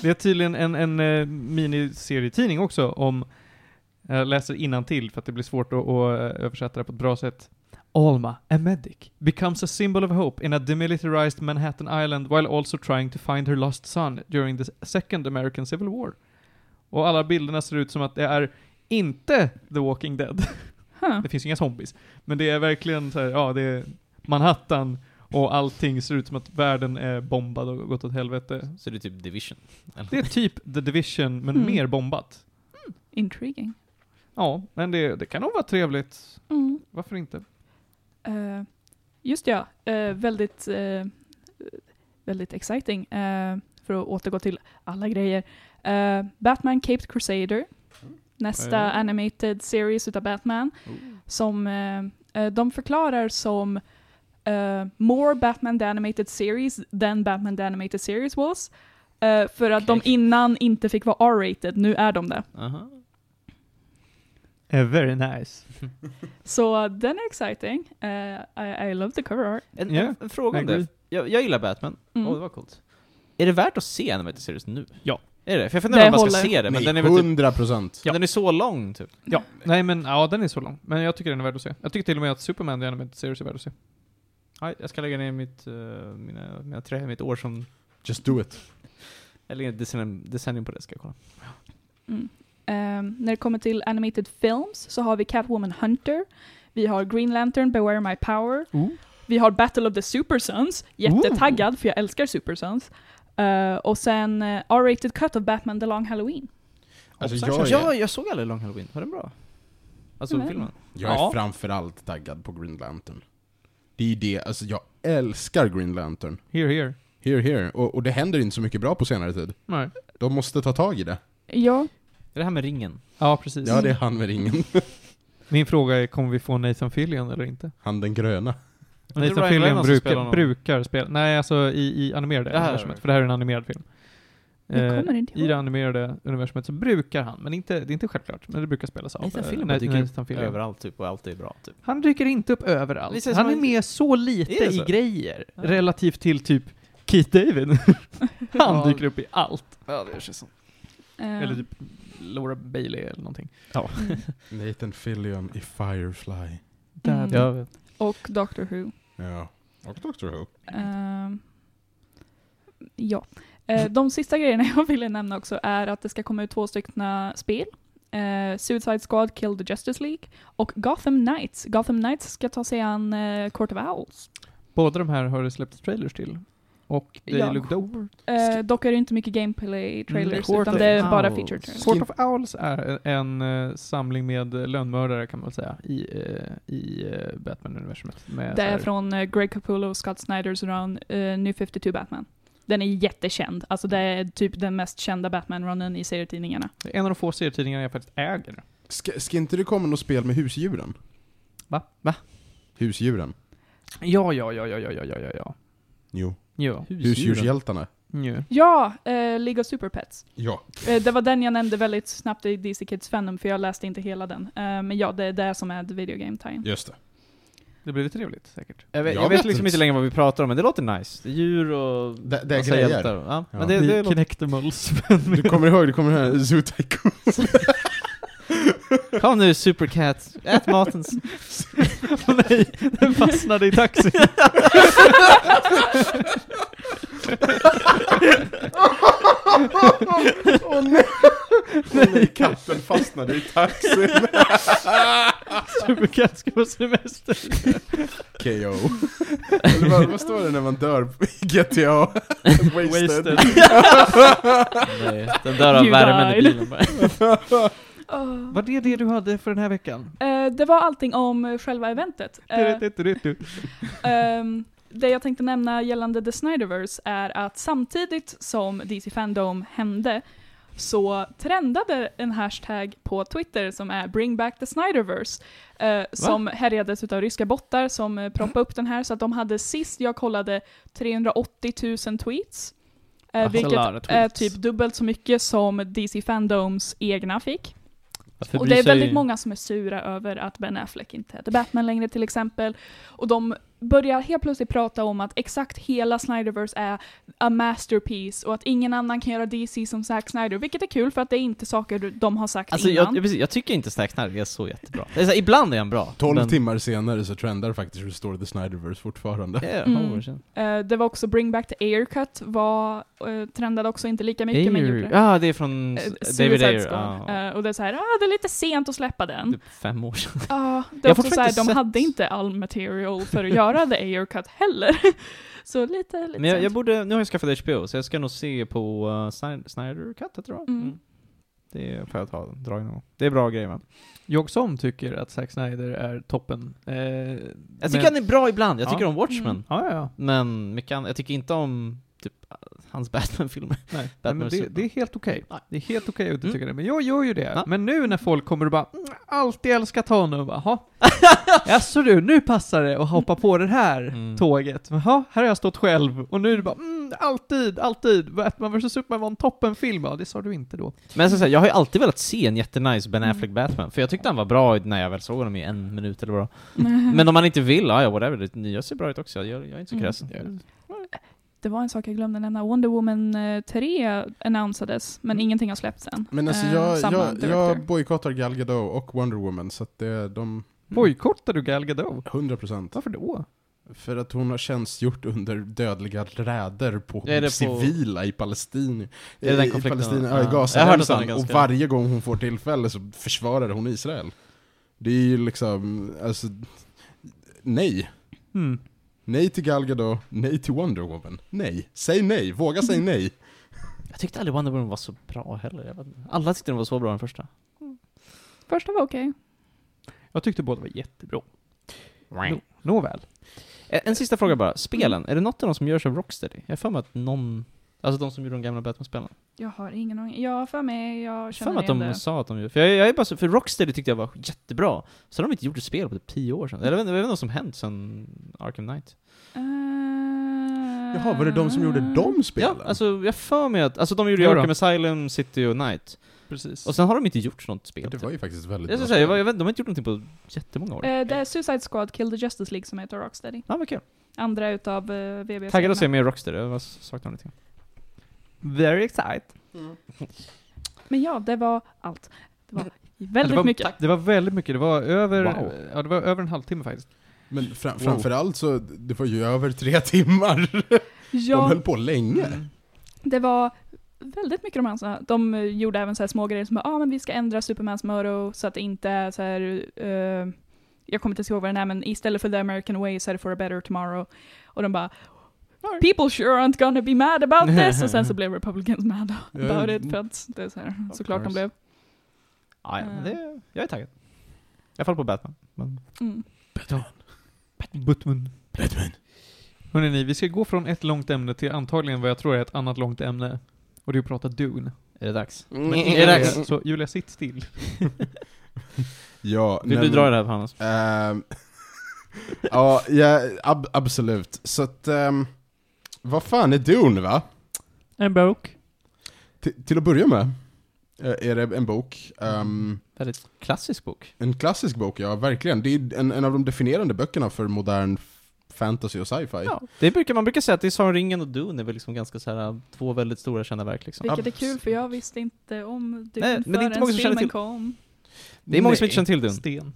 Det är tydligen en, en eh, miniserietidning också om, jag läser till för att det blir svårt att, att eh, översätta det på ett bra sätt. Alma, a medic, becomes a symbol of hope in a demilitarized Manhattan Island while also trying to find her lost son during the second American Civil War. Och alla bilderna ser ut som att det är inte The Walking Dead. Huh. Det finns inga zombies. Men det är verkligen så här, ja det är Manhattan och allting ser ut som att världen är bombad och gått åt helvete. Så det är typ Division? Eller? Det är typ The Division, men Mm. mer bombat. Intriguing. Ja, men det, det kan nog vara trevligt. Mm. Varför inte? Eh, just ja, eh, väldigt, eh, väldigt exciting. för att återgå till alla grejer. Batman Caped Crusader. Nästa Eh. animated series utav Batman. Som eh, eh, de förklarar som more Batman the animated series than Batman the animated series was. För att de innan inte fick vara R-rated, nu är de det. Aha. Eh, very nice. Så den är exciting. Eh, I, I love the cover art. En, Ja, en, fråga om det. Jag, jag gillar Batman. Åh, Mm. det var coolt. Är det värt att se Animated Series nu? Ja. Är det? För jag funderar om man ska se det, men Nej, den är väl typ, 100 procent. Ja. den är så lång typ. Ja, nej men ja, den är så lång. Men jag tycker den är värd att se. Jag tycker till och med att Superman i Animated Series är värd att se. Ja, jag ska lägga ner mitt, uh, mina, mina tre, mitt år som... Just do it. Jag lägger ett decennium, decennium på det, ska jag kolla. Mm. Ehm, när det kommer till animated films så har vi Catwoman Hunter, vi har Green Lantern, Beware My Power, vi har Battle of the Super Sons, jättetaggad för jag älskar Super Sons. Eh, och sen eh, R-rated cut of Batman The Long Halloween. Alltså, jag är- ja, jag såg aldrig Long Halloween. Var den bra? Alltså Nej. filmen? Jag är Ja. framförallt taggad på Green Lantern. Det är det, alltså jag älskar Green Lantern. Here, here. Here, here. Och, och det händer inte så mycket bra på senare tid. Nej. De måste ta tag i det. Ja, Är det här med ringen? Ja, precis. Ja, det är han med ringen. Min fråga är, kommer vi få Nathan Fillion eller inte? Han den gröna. Men det Nathan Ryan Fillion brukar, brukar spela, nej alltså i, i animerade Ja, universumet, right. för det här är en animerad film. Eh, kommer inte I det animerade universumet så brukar han, men inte, det är inte självklart, men det brukar spelas av Nathan eh, Fillion dyker Nathan Fillion. överallt typ, och allt är bra typ. Han dyker inte upp Det överallt. Han är med så lite det i så? grejer, Ja. relativt till typ Keith David. han dyker upp i allt. Ja, det känns så. Eh, Eller typ Laura Bailey eller någonting. mm. Nathan Fillion i Firefly. Mm. Där- Jag vet. Och Doctor Who. Ja. Och Doctor Who. Ehm, ja. Eh, de sista grejerna jag ville nämna också är att det ska komma ut två stycken spel. Eh, Suicide Squad Kill the Justice League och Gotham Knights. Gotham Knights ska ta sig an eh, Court of Owls. Båda de här har det släppts trailers till och det ja. Look Over. Eh, dock är det inte mycket gameplay-trailers, mm, utan det är bara feature trailers. Court of Owls är en, en samling med lönnmördare, kan man väl säga, i, eh, i eh, Batman-universumet. Det är från Greg Capullo och Scott Snyders run uh, New 52 Batman. Den är jättekänd. Alltså det är typ den mest kända Batman-runnen i serietidningarna. En av de få serietidningarna jag faktiskt äger. Ska, ska inte det komma något spel med husdjuren? Va? Va? Husdjuren. Ja, ja, ja, ja, ja, ja, ja, ja. Jo. Husdjurshjältarna? Jo. Ja, eh, League of Super Pets. Ja. Eh, det var den jag nämnde väldigt snabbt i DC Kids Fandom, för jag läste inte hela den. Eh, men ja, det är det som är the video game time. Just det. Det blir trevligt säkert. Jag vet, Jag jag vet vet liksom inte. längre vad vi pratar om, men det låter nice. Det är djur och... Det, det är massa grejer. hjältar. Ja, Ja. men det, det låter... Kinectimals. Du kommer ihåg, det kommer här Zoo Tycoon. Kom nu Supercat, ät maten. Åh nej, den fastnade i taxin. Åh nej! Nej, katten fastnade i taxin. Supercat ska på semester. KO. Eller vad, vad står det när man dör i GTA? Wasted. Wasted. Nej, den dör av You värmen i bilen bara. Oh. Var det det du hade för den här veckan? Eh, det var allting om eh, själva eventet. Eh. Ehm, det jag tänkte nämna gällande The Snyderverse är att samtidigt som DC Fandom hände så trendade en hashtag på Twitter som är Bring Back the Snyderverse. eh, som härjades utav ryska bottar som uh, proppade upp den här, så att de hade sist jag kollade 380 000 tweets. eh, That's a vilket är typ dubbelt så mycket som DC Fandoms egna fick. Varför Och det är väldigt många som är sura över att Ben Affleck inte heter Batman längre till exempel. Och de börjar helt plötsligt prata om att exakt hela Snyderverse är a masterpiece och att ingen annan kan göra DC som Zack Snyder, vilket är kul för att det är inte saker de har sagt Alltså innan. jag, jag, tycker inte Zack Snyder är så jättebra. Det är så här, ibland är han bra. 12 men- timmar senare så trendar faktiskt Restore the Snyderverse fortfarande. Ja, Mm. Eh, det var också Bring Back the Air Cut, var, uh, trendade också inte lika mycket men gjorde Ayer. det. Ja, det är från s- David Ayer. Ja. Eh, och det är så här, ah, det är lite sent att släppa den. Typ fem år sedan. Ja, det Jag är har också så här, fortfarande de hade inte all material för att göra the Air Cut heller. så lite, lite Men jag, jag borde, nu har jag skaffat HBO, så jag ska nog se på uh, Snyder, Cut, tror jag. Mm. Det får jag ta, dra in. Det är bra grejer va? Jag som tycker att Zack Snyder är toppen. Eh, Jag tycker han är bra ibland, jag Ja. tycker om Watchmen. Mm. Ja, ja, ja. Men mycket jag tycker inte om typ hans Batman-filmer. Nej, Batman men det, det är helt okej. Nej. Det är helt okej att du Mm. tycker det. Men jag gör ju det. Ja. Men nu när folk kommer och bara mm, alltid älskat honom, jaha. Jaså du, nu passar det att hoppa på det här Mm. tåget. Jaha, här har jag stått själv. Och nu är det bara, mm, alltid, alltid. Batman vs Superman var en toppenfilm. Ja, det sa du inte då. Men jag, ska säga, jag har ju alltid velat se en jättenice Ben Mm. Affleck Batman, för jag tyckte han var bra när jag väl såg honom i en minut eller vad Men om man inte vill, ja, whatever, det nya ser bra ut också, jag, jag är inte så Mm. kräsen. Det var en sak jag glömde nämna. Wonder Woman eh, 3 annonsades, men ingenting har släppts än. Men alltså Eh, jag, samma jag, jag bojkottar Gal Gadot och Wonder Woman, så att det, de... Bojkottar du Gal Gadot? 100% Varför då? För att hon har tjänstgjort under dödliga räder på, Är det på- civila i Palestina. Är det den I konflikten? Palestina, Ja. i Gazaremsan. Och varje gång hon får tillfälle så försvarar hon Israel. Det är ju liksom, alltså, nej. Mm. Nej till Gal Gadot, nej till Wonder Woman. Nej. Säg nej, våga säga nej. Jag tyckte aldrig Wonder Woman var så bra heller, jag vet inte. Alla tyckte den var så bra den första. Första var okej. Jag tyckte båda var jättebra. Nå, nåväl. En, en sista fråga bara, spelen, är det något av dem som görs av Rocksteady? Jag har för mig att någon, alltså de som gjorde de gamla Batman-spelen. Jag har ingen aning. Jag har för mig, jag för känner mig att de det. sa att de gjorde, för jag, jag är bara så, för Rocksteady tyckte jag var jättebra, så har de inte gjort ett spel på typ 10 år sedan. Eller jag vet inte vad som hänt sedan Arkham Knight. Eh, Jaha, var det de som gjorde de spelen? Ja, alltså jag för mig att, alltså de gjorde Jo då. Arkham Asylum, City och Night. Precis. Och sen har de inte gjort något spel. det var ju faktiskt väldigt jag bra säga, jag, jag vet, de har inte gjort någonting på jättemånga år. Eh, det är Suicide Squad Kill the Justice League som heter Rocksteady. Ja, men kul. Andra utav uh, VB Taggad att se mer Rocksteady, jag saknar lite. Very excited. Men ja, det var allt. Det var väldigt det var, mycket. Det var väldigt mycket. Det var över, Wow. ja, det var över en halvtimme faktiskt. Men fram, framförallt så, det var ju över tre timmar. De Ja, höll på länge. Mm. det var väldigt mycket de här, de eh, gjorde även så här små grejer som bara, ah, men vi ska ändra Supermans motto så att det inte är så här, eh, jag kommer inte ihåg vad den är, men istället för the American way så är det for a better tomorrow. Och de bara, people sure aren't gonna be mad about this, och sen så blev Republicans mad about it, för att det är så här, såklart de blev. Ja, ja, men Eh. det, jag är taggad. Jag faller på Batman. Men... Mm. Batman. Batman. Hörrni ni, vi ska gå från ett långt ämne till antagligen vad jag tror är ett annat långt ämne. Och det är att prata Dune. Är det dags? Mm. Är det dags? Så Julia, sitt still. Ja, Vill nej, du dra men- det här Hannes? Ehm, ja, ja ab absolut. Så att, ehm, vad fan är Dune va? En bok. T till att börja med eh, är det en bok. ehm, Väldigt klassisk bok. en klassisk bok, ja verkligen. Det är en, en av de definierande böckerna för modern fantasy och sci-fi. Ja, det brukar, man brukar säga att det är Sagan ringen och Dune är väl liksom ganska så här, två väldigt stora kända verk liksom. Vilket är kul, för jag visste inte om Dune Nej, men det är inte många som känner filmen till- kom. Det är många som inte känner till Dune. Sten.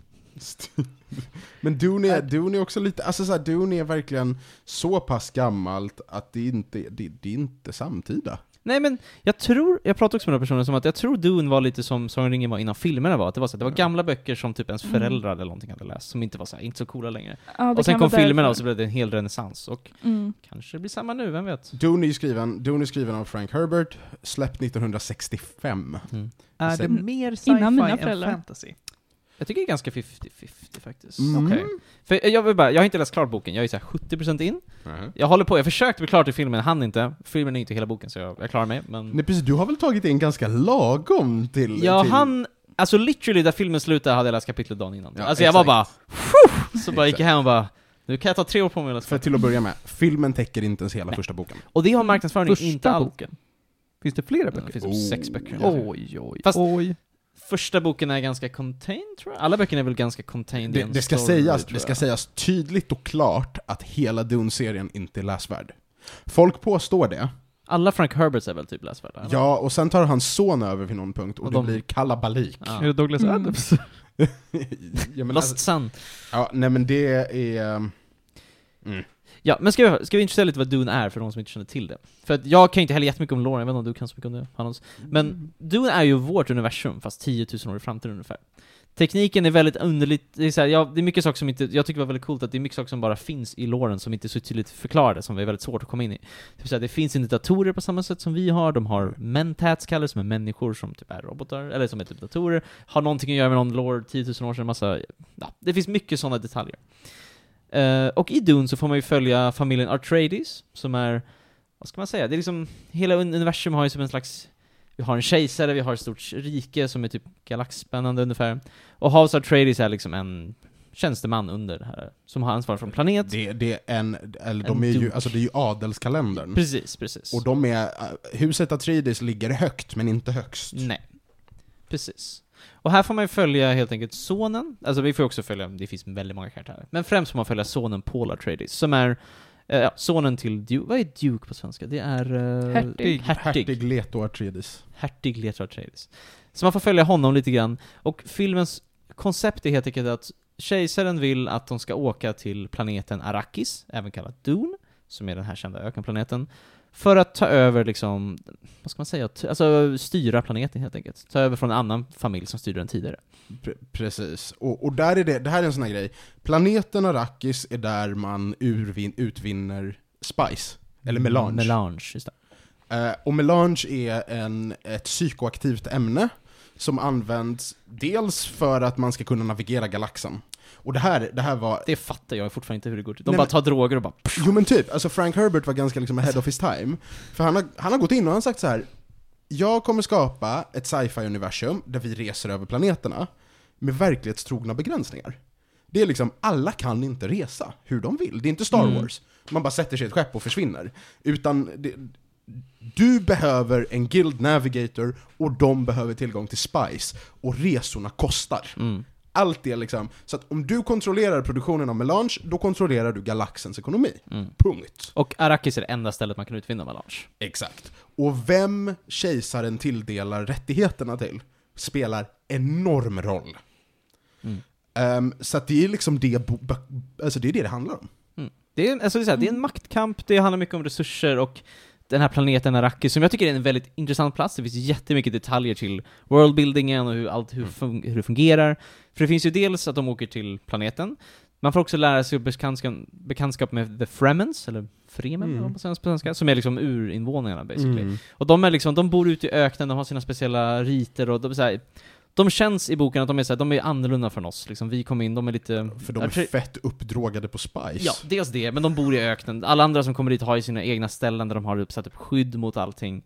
Men Dune är, Dune är också lite, alltså så här, Dune är verkligen så pass gammalt att det inte, det, det är inte samtida. Nej men, jag tror, jag pratade också med några personer som att jag tror Dune var lite som Sagan ringen var innan filmerna var, att det var så att det var gamla böcker som typ ens Mm. föräldrar eller någonting hade läst, som inte var så här, inte så coola längre. Ja, och sen kom filmerna därför. och så blev det en hel renässans, och Mm. kanske det blir samma nu, vem vet? Dune är skriven, Dune är skriven av Frank Herbert, släppt 1965. Mm. Är det mer sci-fi än föräldrar. fantasy? Jag tycker det är ganska 50-50 faktiskt. Mm. Okej. För jag vill bara, jag har inte läst klart boken, jag är så här 70% in. Mhm. Jag håller på, jag försökte bli klar till filmen, hann inte. Filmen är inte hela boken så jag, jag klarar mig, men... Nej precis, du har väl tagit in ganska lagom till... Jag till... hann, alltså literally där filmen slutade hade jag läst kapitlet dagen innan. Ja, alltså jag var exakt. bara, "Phew!" så bara gick jag hem och bara, nu kan jag ta tre år på mig att läsa För klart. till att börja med, filmen täcker inte ens hela första boken. Och det har marknadsföringen Första inte alls. boken. Finns det flera Det böcker? finns typ Oh. sex böcker. Oj, oj, Fast- oj. Första boken är ganska contained tror jag. Alla böckerna är väl ganska contained i Det, en det, ska story, sägas, tror det ska sägas tydligt och klart att hela Dune-serien inte är läsvärd. Folk påstår det, Alla Frank Herberts är väl typ läsvärda? eller? ja, och sen tar hans son över vid någon punkt och, Och det de- blir kalabalik. Ja. Är det Douglas Mm. Adams? ja, men Lost alltså, Sun. ja, nej men det är... um, Mm. Ja, men ska vi, ska vi intressera lite vad Dune är för de som inte känner till det? För att jag kan ju inte heller jättemycket om lore, jag vet inte om du kan så mycket om det, Hannes. Men Dune är ju vårt universum, fast 10 000 år i framtiden ungefär. Tekniken är väldigt underligt, det är, så här, ja, det är mycket saker som inte, jag tycker det var väldigt coolt att det är mycket saker som bara finns i låren som inte är så tydligt förklarade, som är väldigt svårt att komma in i. Typ så här, det finns inte datorer på samma sätt som vi har, de har mentats kallas som är människor som typ är robotar, eller som är typ datorer, har någonting att göra med någon lore 10 000 år sedan, massa, ja, det finns mycket sådana detaljer. Eh, och i Dune så får man ju följa familjen Atreides, som är vad ska man säga, det är liksom, hela un- universum har ju som en slags, vi har en kejsare, vi har ett stort rike som är typ galaxspännande ungefär. Och House Atreides är liksom en tjänsteman under det här, som har ansvar för en planet. Det, det är en, eller En de är ju, duke. alltså det är ju adelskalendern. Precis, precis. Och de är, äh, huset Atreides ligger högt, men inte högst. Nej. Precis. Och här får man ju följa helt enkelt sonen, alltså vi får också följa, det finns väldigt många karaktärer, men främst får man följa sonen Paul Atreides, som är eh, ja, sonen till Duke, vad är Duke på svenska? Det är... Hertig. Hertig. Hertig Leto Atreides. Hertig Leto Atreides. Så man får följa honom lite grann, och filmens koncept är helt enkelt att kejsaren vill att de ska åka till planeten Arrakis, även kallad Dune, som är den här kända ökenplaneten, för att ta över liksom, vad ska man säga, alltså styra planeten helt enkelt. Ta över från en annan familj som styrde den tidigare. Pre- precis. Och, och där är det, det här är en sån här grej. Planeten Arrakis är där man urvin, utvinner spice. Eller melange. Melange, just det. Eh, och melange är en, ett psykoaktivt ämne som används dels för att man ska kunna navigera galaxen. Och det här, det här var... Det fattar jag fortfarande inte hur det går till. De Nej, bara men- tar droger och bara Jo men typ, alltså Frank Herbert var ganska liksom ahead of his time. För han har, han har gått in och han sagt så här. Jag kommer skapa ett sci-fi-universum där vi reser över planeterna med verklighetstrogna begränsningar. Det är liksom, alla kan inte resa hur de vill. Det är inte Star Mm. Wars. Man bara sätter sig i ett skepp och försvinner. Utan det, du behöver en Guild Navigator och de behöver tillgång till Spice. Och resorna kostar. mm. Allt det liksom. Så att om du kontrollerar produktionen av melange, då kontrollerar du galaxens ekonomi. Mm. Punkt. Och Arrakis är det enda stället man kan utvinna melange. Exakt. Och vem kejsaren tilldelar rättigheterna till spelar enorm roll. Mm. Ehm, så att det är liksom det, alltså det är det det handlar om. Det är, alltså det, är så här, det är en maktkamp, det handlar mycket om resurser och den här planeten Arrakis, som jag tycker är en väldigt intressant plats. Det finns jättemycket detaljer till worldbuildingen och hur allt hur, fun- hur det fungerar. För det finns ju dels att de åker till planeten, man får också lära sig bekantskap, bekantskap med the Fremens, eller Fremen, Mm. på svenska, som är liksom urinvånarna basically. Mm. Och de är liksom, de bor ute i öknen, de har sina speciella riter och de så här, de känns i boken att de är så här, de är annorlunda från oss. Liksom, vi kom in, de är lite... För de är fett uppdrogade på Spice. Ja, dels det, men de bor i öknen. Alla andra som kommer dit har ju sina egna ställen där de har uppsatt upp skydd mot allting.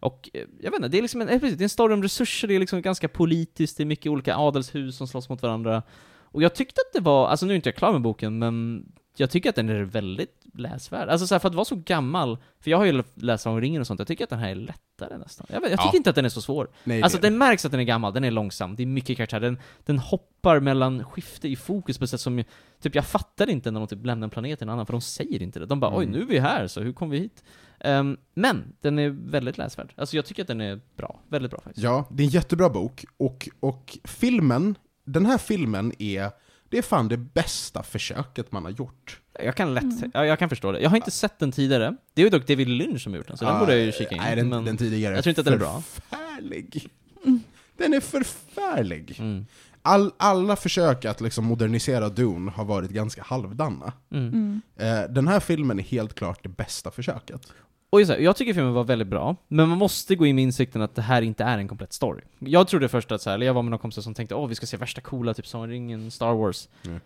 Och eh, jag vet inte, det är liksom en, det är en story om resurser, det är liksom ganska politiskt, det är mycket olika adelshus som slåss mot varandra. Och jag tyckte att det var, alltså nu är inte jag klar med boken, men jag tycker att den är väldigt läsvärd. Alltså så här, för att vara så gammal, för jag har ju läst om ringen och sånt, jag tycker att den här är lättare nästan. Jag, jag tycker Ja. inte att den är så svår. Nej, Alltså den märks att den är gammal, den är långsam, det är mycket karaktär, den, den hoppar mellan skifte i fokus på ett sätt som, typ jag fattar inte när de typ lämnar en planet till en annan, för de säger inte det. De bara oj, Mm. nu är vi här, så hur kom vi hit? Ehm, men, den är väldigt läsvärd. Alltså jag tycker att den är bra, väldigt bra faktiskt. Ja, det är en jättebra bok. Och, och filmen, den här filmen är, det är fan det bästa försöket man har gjort. Jag kan lätt, Mm. ja, jag kan förstå det. Jag har inte sett den tidigare. Det är ju dock David Lynch som har gjort den, så den borde jag ju kika in. Ah, Nej, den, men, den tidigare jag tror inte att den är bra. förfärlig. Mm. Den är förfärlig. mm. All, alla försök att liksom modernisera Dune har varit ganska halvdana. Mm. Mm. Eh, den här filmen är helt klart det bästa försöket. Och just det, jag tycker filmen var väldigt bra, men man måste gå in med insikten att det här inte är en komplett story. Jag trodde först att så här, eller jag var med några kompisar som tänkte åh vi ska se värsta coola, typ Sagan om ringen, Star Wars. Mm.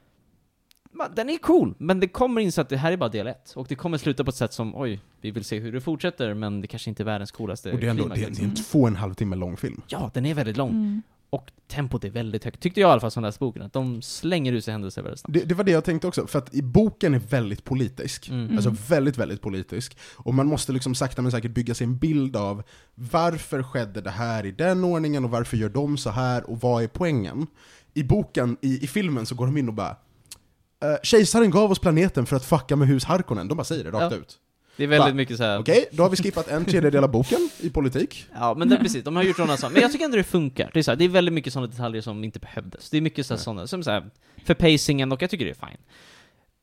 Men Den är cool, men det kommer inse att det här är bara del ett. Och det kommer sluta på ett sätt som, oj, vi vill se hur det fortsätter, men det kanske inte är världens coolaste Och det är ändå klimax, det är, det är liksom. en två och en halv timme lång film. Ja, den är väldigt lång. Mm. Och tempot är väldigt högt. Tyckte jag i alla fall som läste boken, att de slänger ut sig händelser väldigt snabbt. Det, det var det jag tänkte också, för att i boken är väldigt politisk. Mm. Alltså Mm. väldigt, väldigt politisk. Och man måste liksom sakta men säkert bygga sig en bild av varför skedde det här i den ordningen och varför gör de så här och vad är poängen? I boken, i, i filmen så går de in och bara eh, Kejsaren gav oss planeten för att fucka med hus Harkonnen. De bara säger det rakt Ja. ut. Det är väldigt Va? mycket så här. Okej, då har vi skippat en tredjedel av boken i politik. Ja, men det, precis, de har gjort sådana saker. Men jag tycker ändå det funkar. Det är, så här, det är väldigt mycket sådana detaljer som inte behövdes. Det är mycket så sådana, som så här, för pacingen, och jag tycker det är fine.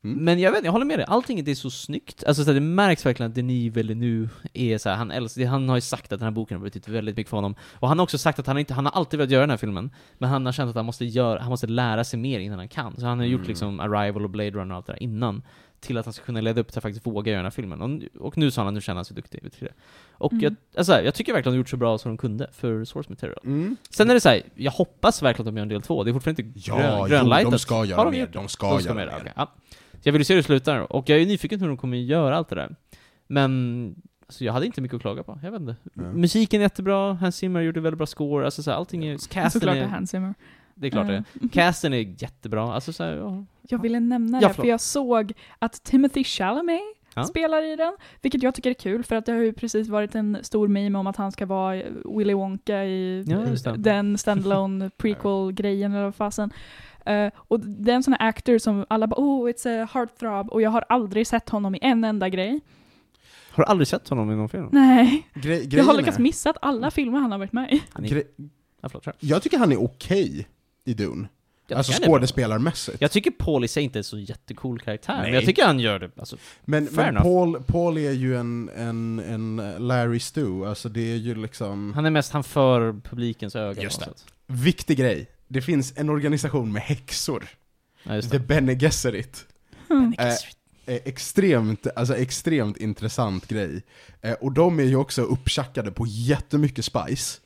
Mm. Men jag vet jag håller med dig. Allting det är så snyggt. Alltså så här, det märks verkligen att Denis Villeneuve är så här, han älskar, han har ju sagt att den här boken har betytt väldigt mycket för honom. Och han har också sagt att han inte, han har alltid velat göra den här filmen, men han har känt att han måste göra, han måste lära sig mer innan han kan. Så han har gjort Mm. liksom Arrival och Blade Runner och allt det där innan, till att han ska kunna leda upp till att faktiskt våga göra den här filmen. Och, och nu sa han att nu känner han sig duktig till det. Och Mm. jag, alltså, jag tycker verkligen att de gjort så bra som de kunde för source material. Mm. Sen är det så här, jag hoppas verkligen att de gör en del två, det är fortfarande inte Ja, grön, grönlightat. de ska göra Har de mer. det? De ska, De ska göra med det, mer. okej. Ja. Så jag vill se hur det slutar, och jag är nyfiken hur de kommer göra allt det där. Men så jag hade inte mycket att klaga på, jag vet inte. Ja. Musiken är jättebra, Hans Zimmer gjorde väldigt bra score, alltså så här, allting är, casten Såklart det är är, Hans Zimmer. det är klart det är. Eh, Casten är jättebra, alltså så här, ja. Jag ville nämna Ja, det, för jag såg att Timothy Chalamet Ja. spelar i den, vilket jag tycker är kul, för att det har ju precis varit en stor meme om att han ska vara Willy Wonka i Ja, den standalone prequel-grejen eller vad fasen. Eh, och det är en sån här actor som alla bara oh, it's a heartthrob, och jag har aldrig sett honom i en enda grej. Har du aldrig sett honom i någon film? Nej, Gre jag har lyckats missa att alla filmer han har varit med i. Han är, ja, förlåt, jag tycker han är okej i Dune. Jag. alltså skådespelarmässigt. Jag tycker Paul i sig inte är så jättecool karaktär, Nej. men jag tycker han gör det, alltså, Men, Fair men enough. Paul, Paul är ju en, en, en Larry Stu, alltså det är ju liksom... han är mest, han för publikens öga Just något sätt. Viktig grej. Det finns en organisation med häxor. Ja, just The det. Bene Gesserit. Mm. Eh, eh, extremt, alltså extremt intressant grej. Eh, och de är ju också upptjackade på jättemycket spice.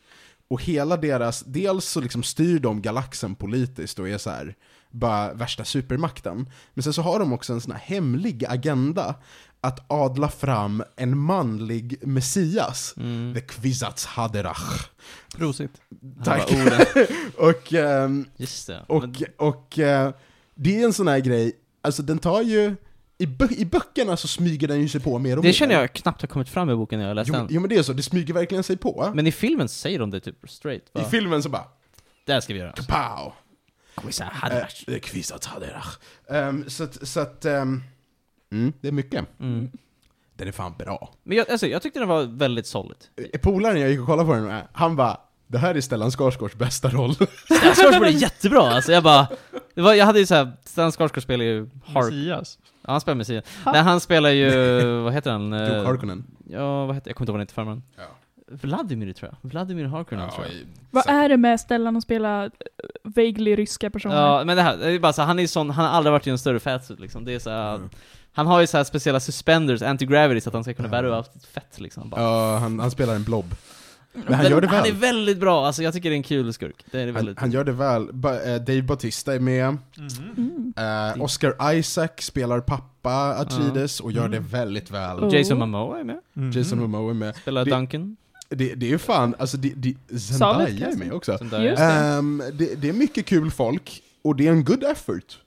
Och hela deras, dels så liksom styr de galaxen politiskt och är så här bara värsta supermakten. Men sen så har de också en sån här hemlig agenda att adla fram en manlig messias. Mm. The Kvisats Haderach. Prosit. Tack. Och, ehm, Just det. och, Men, och eh, det är en sån här grej, alltså den tar ju, i, bö i böckerna så smyger den ju sig på mer och mer. det känner jag knappt har kommit fram i boken när jag läste Jo, den. jo men det är så, det smyger verkligen sig på. Men i filmen säger de det typ straight. I Va? filmen så bara, det här ska vi göra. kapow! Quizza Eh, Hadrash. Det är kvisat haderach. Um, så att, så att ehm, mm, det är mycket. Mm. Den är fan bra. Men jag, alltså, jag tyckte den var väldigt solid. Eh, Polaren jag gick och kollade på den med, han bara det här är Stellan Skarsgårds bästa roll. Stellan Skarsgård är jättebra, alltså jag bara... Det var, jag hade ju såhär, Stellan Skarsgård spelar ju Hark... Messias. Ja, han spelar Messias. Ha. Nej, han spelar ju, vad heter han? Duke Eh, Harkonnen. Ja, vad heter, jag kommer inte ihåg vad han heter förnamn. Ja. Vladimir tror jag. Vladimir Harkonnen tror jag. i- Vad är det med Stellan att spela eh, vaguely ryska personer? Ja, men det här, det är bara så, han är sån, han har aldrig varit i en större fatsuit liksom. Det är så här, Mm. Han har ju så här speciella suspenders, anti-gravity, så att han ska kunna Ja. bära upp fett liksom. Bara. Ja, han, han spelar en blob. Men han Väl- gör det Han är väl. väldigt bra, alltså jag tycker det är en kul skurk. Det är Han, väldigt... han gör det väl. Ba, eh, Dave Bautista är med. Mm. Eh, Oscar Isaac spelar pappa Atreides och gör det Mm. väldigt väl. Oh. Jason Momoa är med, Mhm. Jason Momoa är med. spelar Det- Duncan. Det, det är ju fan, alltså det, det, Solid Zendaya är med också. Är. det. Ehm, det, det är mycket kul folk, och det är en good effort.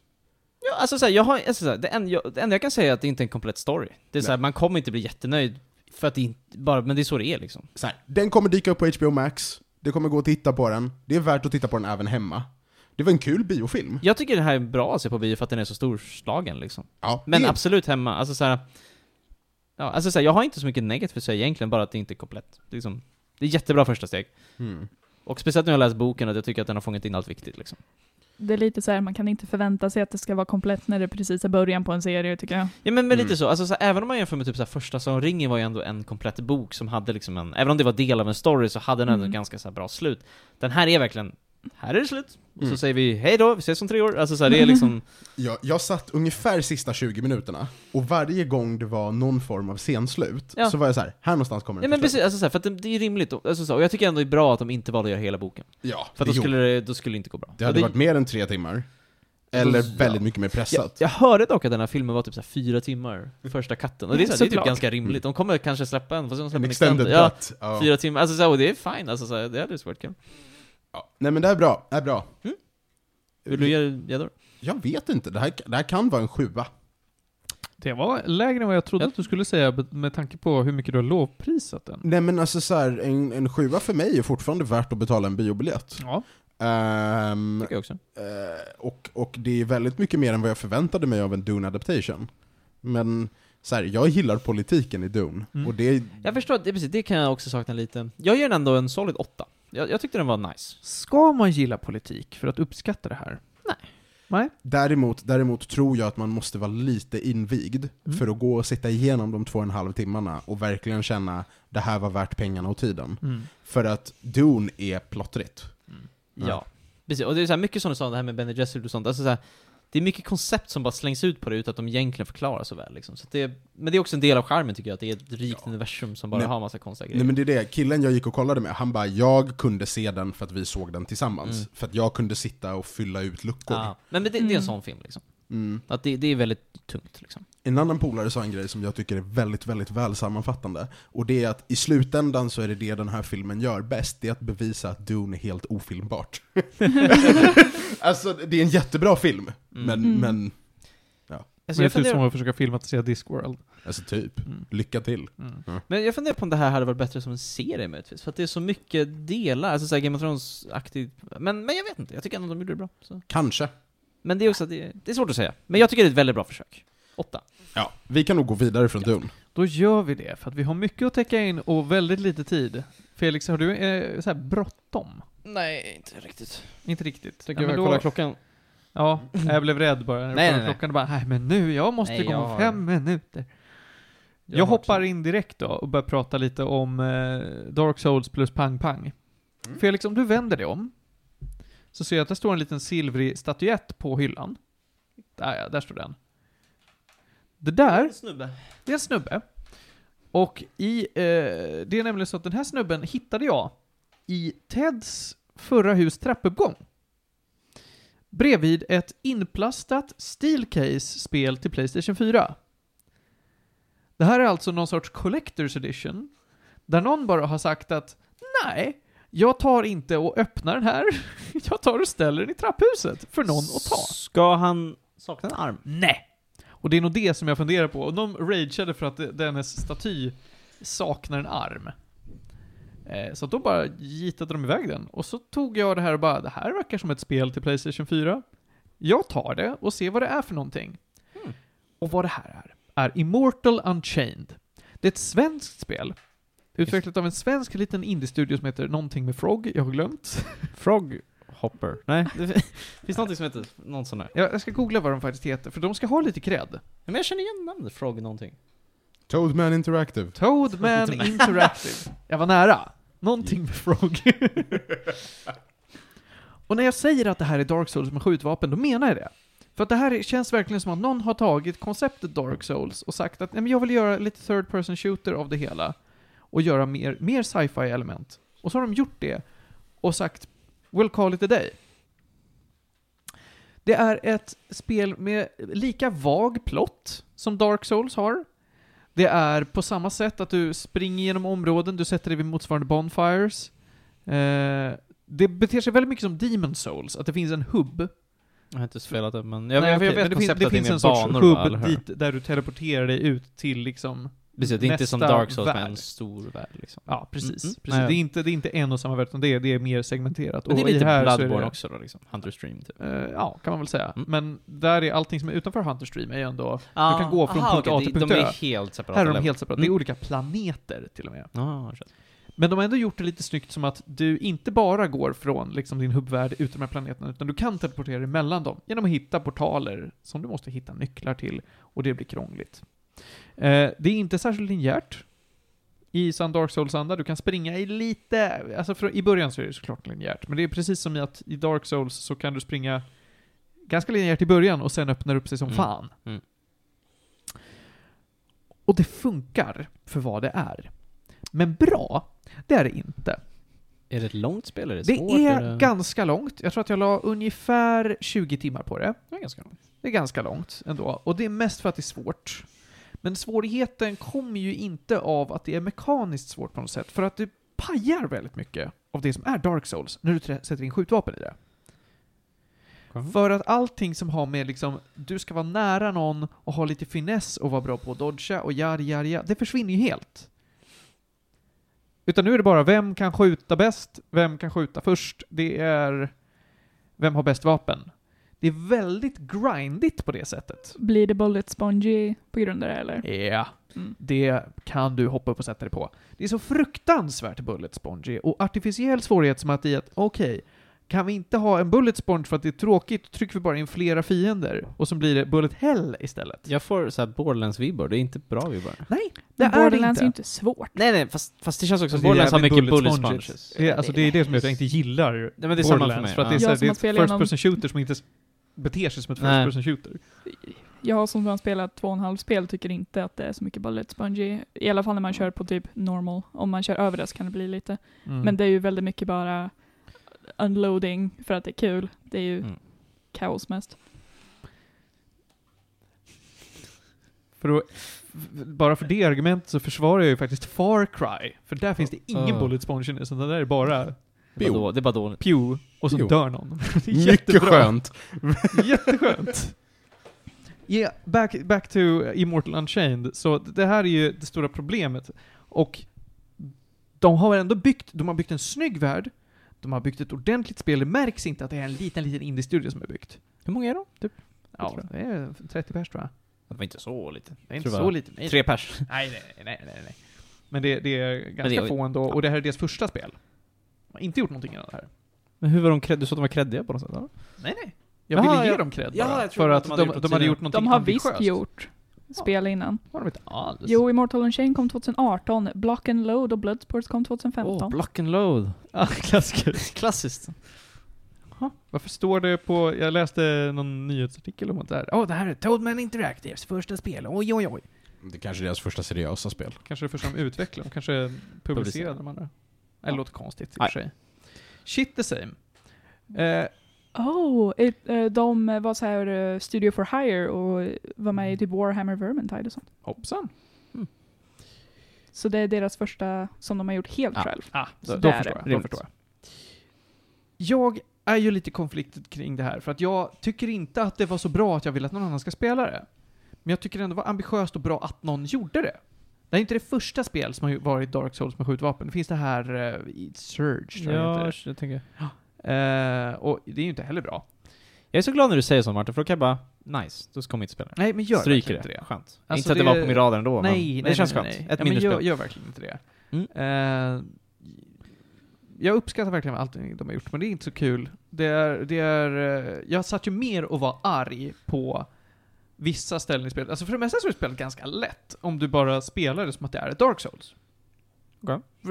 Ja, alltså såhär, jag har, alltså, såhär, det, enda jag, det enda jag kan säga är att det inte är en komplett story. Det är såhär, man kommer inte bli jättenöjd, för att det inte, bara, men det är så det är liksom. Så här, den kommer dyka upp på HBO Max, det kommer gå att titta på den, det är värt att titta på den även hemma. Det var en kul biofilm. Jag tycker det här är bra att se på bio för att den är så storslagen liksom. Ja, Men det, absolut hemma, alltså såhär... Ja, alltså såhär, jag har inte så mycket negativt för att säga egentligen, bara att det inte är komplett. Det är, liksom, det är jättebra första steg. Mm. Och speciellt när jag läst boken, att jag tycker att den har fångat in allt viktigt liksom. Det är lite så här, man kan inte förvänta sig att det ska vara komplett när det precis är början på en serie tycker jag. Ja men, men lite Mm. så, alltså så här, även om man jämför med typ så här, första Sagan om ringen var ju ändå en komplett bok som hade liksom en, även om det var del av en story så hade den ändå Mm. ett ganska så här, bra slut. Den här är verkligen, här är det slut, och så Mm. säger vi hej då, vi ses om tre år. Alltså så här, det är liksom, Jag, jag satt ungefär sista 20 minuterna, och varje gång det var någon form av scenslut, Ja. så var jag så här, här någonstans kommer ja den men precis, alltså så här, för att det, det är rimligt, och, alltså, så, och jag tycker ändå det är bra att de inte valde att göra hela boken. Ja, För att det då skulle det, då skulle det inte gå bra. det hade Och varit mer än tre timmar. Eller Ja. väldigt mycket mer jag, pressat. jag hörde dock att den här filmen var typ så här, fyra timmar, första katten. Och det är, så det är typ ganska rimligt. De kommer kanske släppa en, fast de släpper En en extended Ja, cut. Ja. fyra timmar, alltså så och det är fine, alltså så det hade varit kul. Ja. Nej men det är bra, det är bra. Vill du ge gäddor? Jag vet inte, det här, det här kan vara en sjua. Det var lägre än vad jag trodde att du skulle säga med tanke på hur mycket du har lovprisat den. Nej men alltså så här, en, en sjua för mig är fortfarande värt att betala en biobiljett. Ja. Ehm, Tycker jag också. eh, och, och det är väldigt mycket mer än vad jag förväntade mig av en Dune Adaptation. Men så här, jag gillar politiken i Dune, Mm. och det Jag förstår, det, precis, det kan jag också sakna lite. Jag ger den ändå en solid 8. Jag, jag tyckte den var nice. Ska man gilla politik för att uppskatta det här? Nej. Nej? Däremot, däremot tror jag att man måste vara lite invigd Mm. för att gå och sitta igenom de två och en halv timmarna och verkligen känna det här var värt pengarna och tiden. Mm. För att Dune är plottrigt. Ja. Ja. Precis, och det är så här mycket som du sa, det här med Bene Gesserit och sånt. Alltså så här, det är mycket koncept som bara slängs ut på det utan att de egentligen förklarar så väl. Liksom. Så det, men det är också en del av charmen tycker jag, att det är ett rikt Ja. universum som bara Nej. har massa konstiga grejer. Nej men det är det, killen jag gick och kollade med, han bara 'Jag kunde se den för att vi såg den tillsammans' Mm. För att jag kunde sitta och fylla ut luckor. Ja. Men det, det är en Mm. sån film liksom. Mm. Att det, det är väldigt tungt liksom. En annan polare sa en grej som jag tycker är väldigt, väldigt väl sammanfattande. Och det är att i slutändan så är det det den här filmen gör bäst, det är att bevisa att Dune är helt ofilmbart. alltså, det är en jättebra film, Mm. men, Mm. men Alltså, Men det är typ som att försöka filmatisera Discworld. alltså typ, Mm. lycka till. Mm. men jag funderar på om det här hade varit bättre som en serie möjligtvis, för att det är så mycket delar, alltså såhär Game of Thrones-aktigt. Men, men jag vet inte, jag tycker ändå de gjorde det bra. Så. Kanske. Men det är också, det, det är svårt att säga. Men jag tycker det är ett väldigt bra försök. Åtta. Ja, vi kan nog gå vidare från Dune. Då gör vi det, för att vi har mycket att täcka in och väldigt lite tid. Felix, har du eh, så här bråttom? Nej, inte riktigt. Inte riktigt. Tänker Ja, men jag då- kolla klockan. Ja, jag blev rädd bara när du Nej, nej, klockan och bara, nej men nu, jag måste Nej, gå jag om har- fem minuter. Jag Jag, hoppar in direkt då och börjar prata lite om eh, Dark Souls plus Pang Pang. Mm. Felix, om du vänder dig om, så ser jag att det står en liten silvrig statyett på hyllan. Där ja, där står den. Det där, Snubbe. det är en snubbe. Och i, eh, det är nämligen så att den här snubben hittade jag i Teds förra hus trappuppgång. Bredvid ett inplastat Steelcase-spel till Playstation 4. Det här är alltså någon sorts Collector's Edition, där någon bara har sagt att nej, jag tar inte och öppnar den här, jag tar och ställer den i trapphuset för någon att ta. Ska han sakna en arm? Nej! Och det är nog det som jag funderar på. Och de rageade för att dennes staty saknar en arm. Eh, så då bara gitade de iväg den. Och så tog jag det här och bara, det här verkar som ett spel till Playstation 4. Jag tar det och ser vad det är för någonting. Mm. Och vad det här är, är Immortal Unchained. Det är ett svenskt spel. Utvecklat av en svensk liten indie-studio som heter någonting med Frog, jag har glömt. Frog Hopper? Nej, det finns någonting som heter någon sån där. Jag jag ska googla vad de faktiskt heter, för de ska ha lite cred. Men jag känner igen namnet Frog någonting. Toadman Interactive. Toadman Toadman. Interactive. Jag var nära. Någonting med Frog. och när jag säger att det här är Dark Souls med skjutvapen, då menar jag det. För att det här känns verkligen som att någon har tagit konceptet Dark Souls och sagt att Nej, men jag vill göra lite third person shooter av det hela. Och göra mer, mer sci-fi element. Och så har de gjort det och sagt We'll call it a day. Det är ett spel med lika vag plott som Dark Souls har. Det är på samma sätt att du springer genom områden, du sätter dig vid motsvarande bonfires. Eh, det beter sig väldigt mycket som Demon Souls, att det finns en hubb. Jag har inte spelat det, men jag, Nej, okej, jag vet det finns, det finns en sorts banor hubb dit, där du teleporterar dig ut till liksom Precis, det är inte som Dark Souls med värld. en stor värld liksom. Ja, precis. Mm, mm. precis. Nej, Det, är inte, det är inte en och samma värld, utan det är, det är mer segmenterat. Men det är Och lite här Bloodborne det- också då liksom, Hunter Stream typ. Eh, ja, kan man väl säga. Mm. Men där är allting som är utanför Hunter Stream är ju ändå... Ah, kan gå från punkt A till punkt De Ö. är helt separata Här är de helt separata. Det är Mm. olika planeter till och med. Ah. Men de har ändå gjort det lite snyggt som att du inte bara går från liksom din hubbvärld ut de här planeterna, utan du kan teleportera dig mellan dem genom att hitta portaler som du måste hitta nycklar till, och det blir krångligt. Eh, det är inte särskilt linjärt i sann Dark Souls-anda. Du kan springa i lite, alltså för, i början så är det såklart linjärt, men det är precis som i att i Dark Souls så kan du springa ganska linjärt i början och sen öppnar upp sig som Mm. fan. Mm. Och det funkar för vad det är. Men bra, det är det inte. Är det ett långt spel? Är det, Det svårt? är det... ganska långt. Jag tror att jag la ungefär 20 timmar på det. det är ganska långt. Det är ganska långt ändå. Och det är mest för att det är svårt. Men svårigheten kommer ju inte av att det är mekaniskt svårt på något sätt. För att det pajar väldigt mycket av det som är Dark Souls när du sätter in skjutvapen i det. Mhm. För att allting som har med liksom, du ska vara nära någon och ha lite finess och vara bra på att dodga och jar, jar, jar, det försvinner ju helt. Utan nu är det bara, vem kan skjuta bäst? Vem kan skjuta först? Det är, vem har bäst vapen? Det är väldigt grindigt på det sättet. Blir det bullet spongy på grund av det eller? Ja, Mm. det kan du hoppa upp och sätta dig på. Det är så fruktansvärt bullet spongy och artificiell svårighet som att i att, okej, kan vi inte ha en bullet sponge för att det är tråkigt, trycker vi bara in flera fiender och så blir det bullet hell istället. Jag får så här Borderlands-vibbar, det är inte bra vibbar. Nej, det Men är det Borderlands inte. är ju inte svårt. Nej nej, fast, fast det känns också Fast som det är Borderlands har mycket bullet sponges. sponges. Det är, alltså det är det som att jag inte gillar Nej, men det är samma för Borderlands, mig, för att det är, ja. så här, det är ett first person shooter som inte beter sig som ett first person shooter. Jag som har spelat två och en halv spel tycker inte att det är så mycket bullet spongy. I alla fall när man kör på typ normal. Om man kör över det så kan det bli lite. Mm. Men det är ju väldigt mycket bara unloading för att det är kul. Det är ju Mm. kaos mest. För att, bara för det argumentet så försvarar jag ju faktiskt Far Cry. För där finns det ingen Ah. bullet sponge så det där är bara Bara då- det är bara dåligt. pew, och så Pew. dör någon. Mycket skönt. Jätteskönt. Yeah, back, back to Immortal Unchained. Så det här är ju det stora problemet. Och de har ändå byggt, de har byggt en snygg värld, de har byggt ett ordentligt spel, det märks inte att det är en liten, liten indie-studio som är byggt. Hur många är de? Typ? Ja, det är 30 pers tror jag. Det var inte så lite. Det är inte så lite. Nej, Tre pers. nej, nej, nej, nej, nej. Men det, det är ganska det är- få ändå, och det här är deras första spel. De har inte gjort någonting innan det här. Men hur var de cred? Du sa att de var creddiga på något sätt? Eller? Nej, nej. Jag Jaha, ville ge dem cred Ja, bara, jag tror för att de de, hade de, gjort någonting De har visst ambitiöst. gjort spel innan. Har de inte alls? Jo, Immortal Unchained kom 2018, Block and Load och Bloodsports kom 2015. Åh, block and load. Ja, klassiker. Klassiskt. Jaha, Varför står det på, jag läste någon nyhetsartikel om att det här, åh det här är Toadman Interactives första spel, oj oj oj. Det kanske är deras första seriösa spel. Kanske det första de utvecklar, de kanske publicerar de andra. Det Ja. låter konstigt i och för sig. Shit the same. Eh, Oh, it, eh, de var så här eh, Studio for Hire och var med i typ Warhammer Vermintide och sånt. hoppsan. Så det är deras första som de har gjort helt Ja. själv. Ah, Så då, det då är förstår det. jag. Då Rimligt. förstår jag. Jag är ju lite konflikted kring det här, för att jag tycker inte att det var så bra att jag vill att någon annan ska spela det. Men jag tycker ändå det var ambitiöst och bra att någon gjorde det. Det är inte det första spel som har varit Dark Souls med skjutvapen. Det finns det här uh, Surge, tror jag Ja, heter. jag tänker. Eh, och det är ju inte heller bra. Jag är så glad när du säger så Martin, för då kan jag bara, nice, då kommer jag inte spela det. Nej, men gör Stryker verkligen det. inte det. Skönt. Alltså, inte att det, det- var på min radar ändå, Nej, men nej, det känns nej, skönt. nej. Ett ja, men gör, gör verkligen inte det. Mm. Eh, jag uppskattar verkligen allt de har gjort, men det är inte så kul. Det är, det är, jag satt ju mer och var arg på vissa ställen i spelet. Alltså för det mesta så är spelet ganska lätt, om du bara spelar det som att det är ett Dark Souls.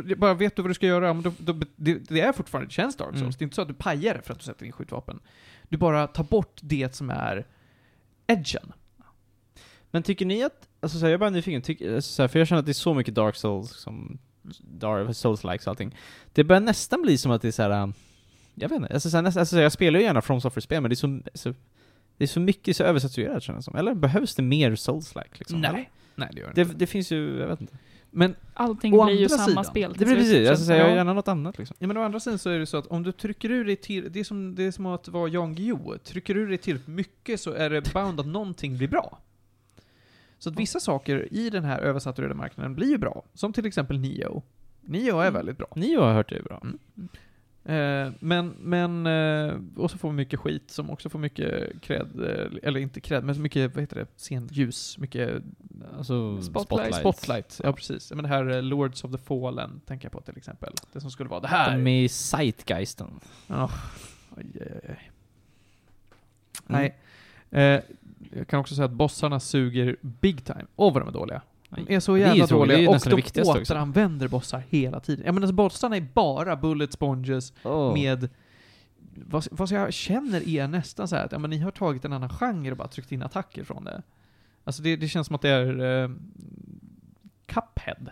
Det- Bara vet du vad du ska göra, men då, då, det, det är fortfarande, det känns Dark Souls. Mm. Det är inte så att du pajar det för att du sätter in skjutvapen. Du bara tar bort det som är edgen. Men tycker ni att, alltså så här, jag är bara nyfiken, tycker, alltså, så här, för jag känner att det är så mycket Dark Souls som, Dark Souls-likes och allting. Det börjar nästan bli som att det är så här. um, jag vet inte, alltså, så här, nästan, alltså, så jag spelar ju gärna From Software-spel, men det är så, så, det är så mycket så översaturerat känns det som. Eller behövs det mer Souls-like liksom? Nej. Eller? Nej, det gör det Det, inte. det finns ju, jag vet inte. Men Allting blir ju andra samma sidan, spel Det till blir precis, alltså, jag ja. gör gärna något annat liksom. Ja men å andra sidan så är det så att om du trycker ur dig till, det är som, det är som att vara Jan Guillou. Trycker du ur dig tillräckligt mycket så är det bound att någonting blir bra. Så att vissa saker i den här översaturerade marknaden blir ju bra. Som till exempel Nio. Nio är Mm. väldigt bra. Ni har hört det är bra. Eh, men, men, eh, och så får vi mycket skit som också får mycket cred, eh, eller inte cred, men mycket, vad heter det, scenljus, mycket Alltså, Spotlight. spotlight. Ja precis. Men det här eh, Lords of the Fallen tänker jag på till exempel. Det som skulle vara det här. De är Zeitgeisten. Ja. Oj, oj, oj. Mm. Nej. Eh, jag kan också säga att bossarna suger big time. Åh vad de är dåliga. Är så Det är jävla det är dåliga och nästan det de viktigaste också. återanvänder bossar hela tiden. Jag menar, alltså, bossarna är bara bullet sponges Oh. med vad, vad jag känner är nästan så här att ja, men ni har tagit en annan genre och bara tryckt in attacker från det. Alltså det, det känns som att det är eh, Cuphead.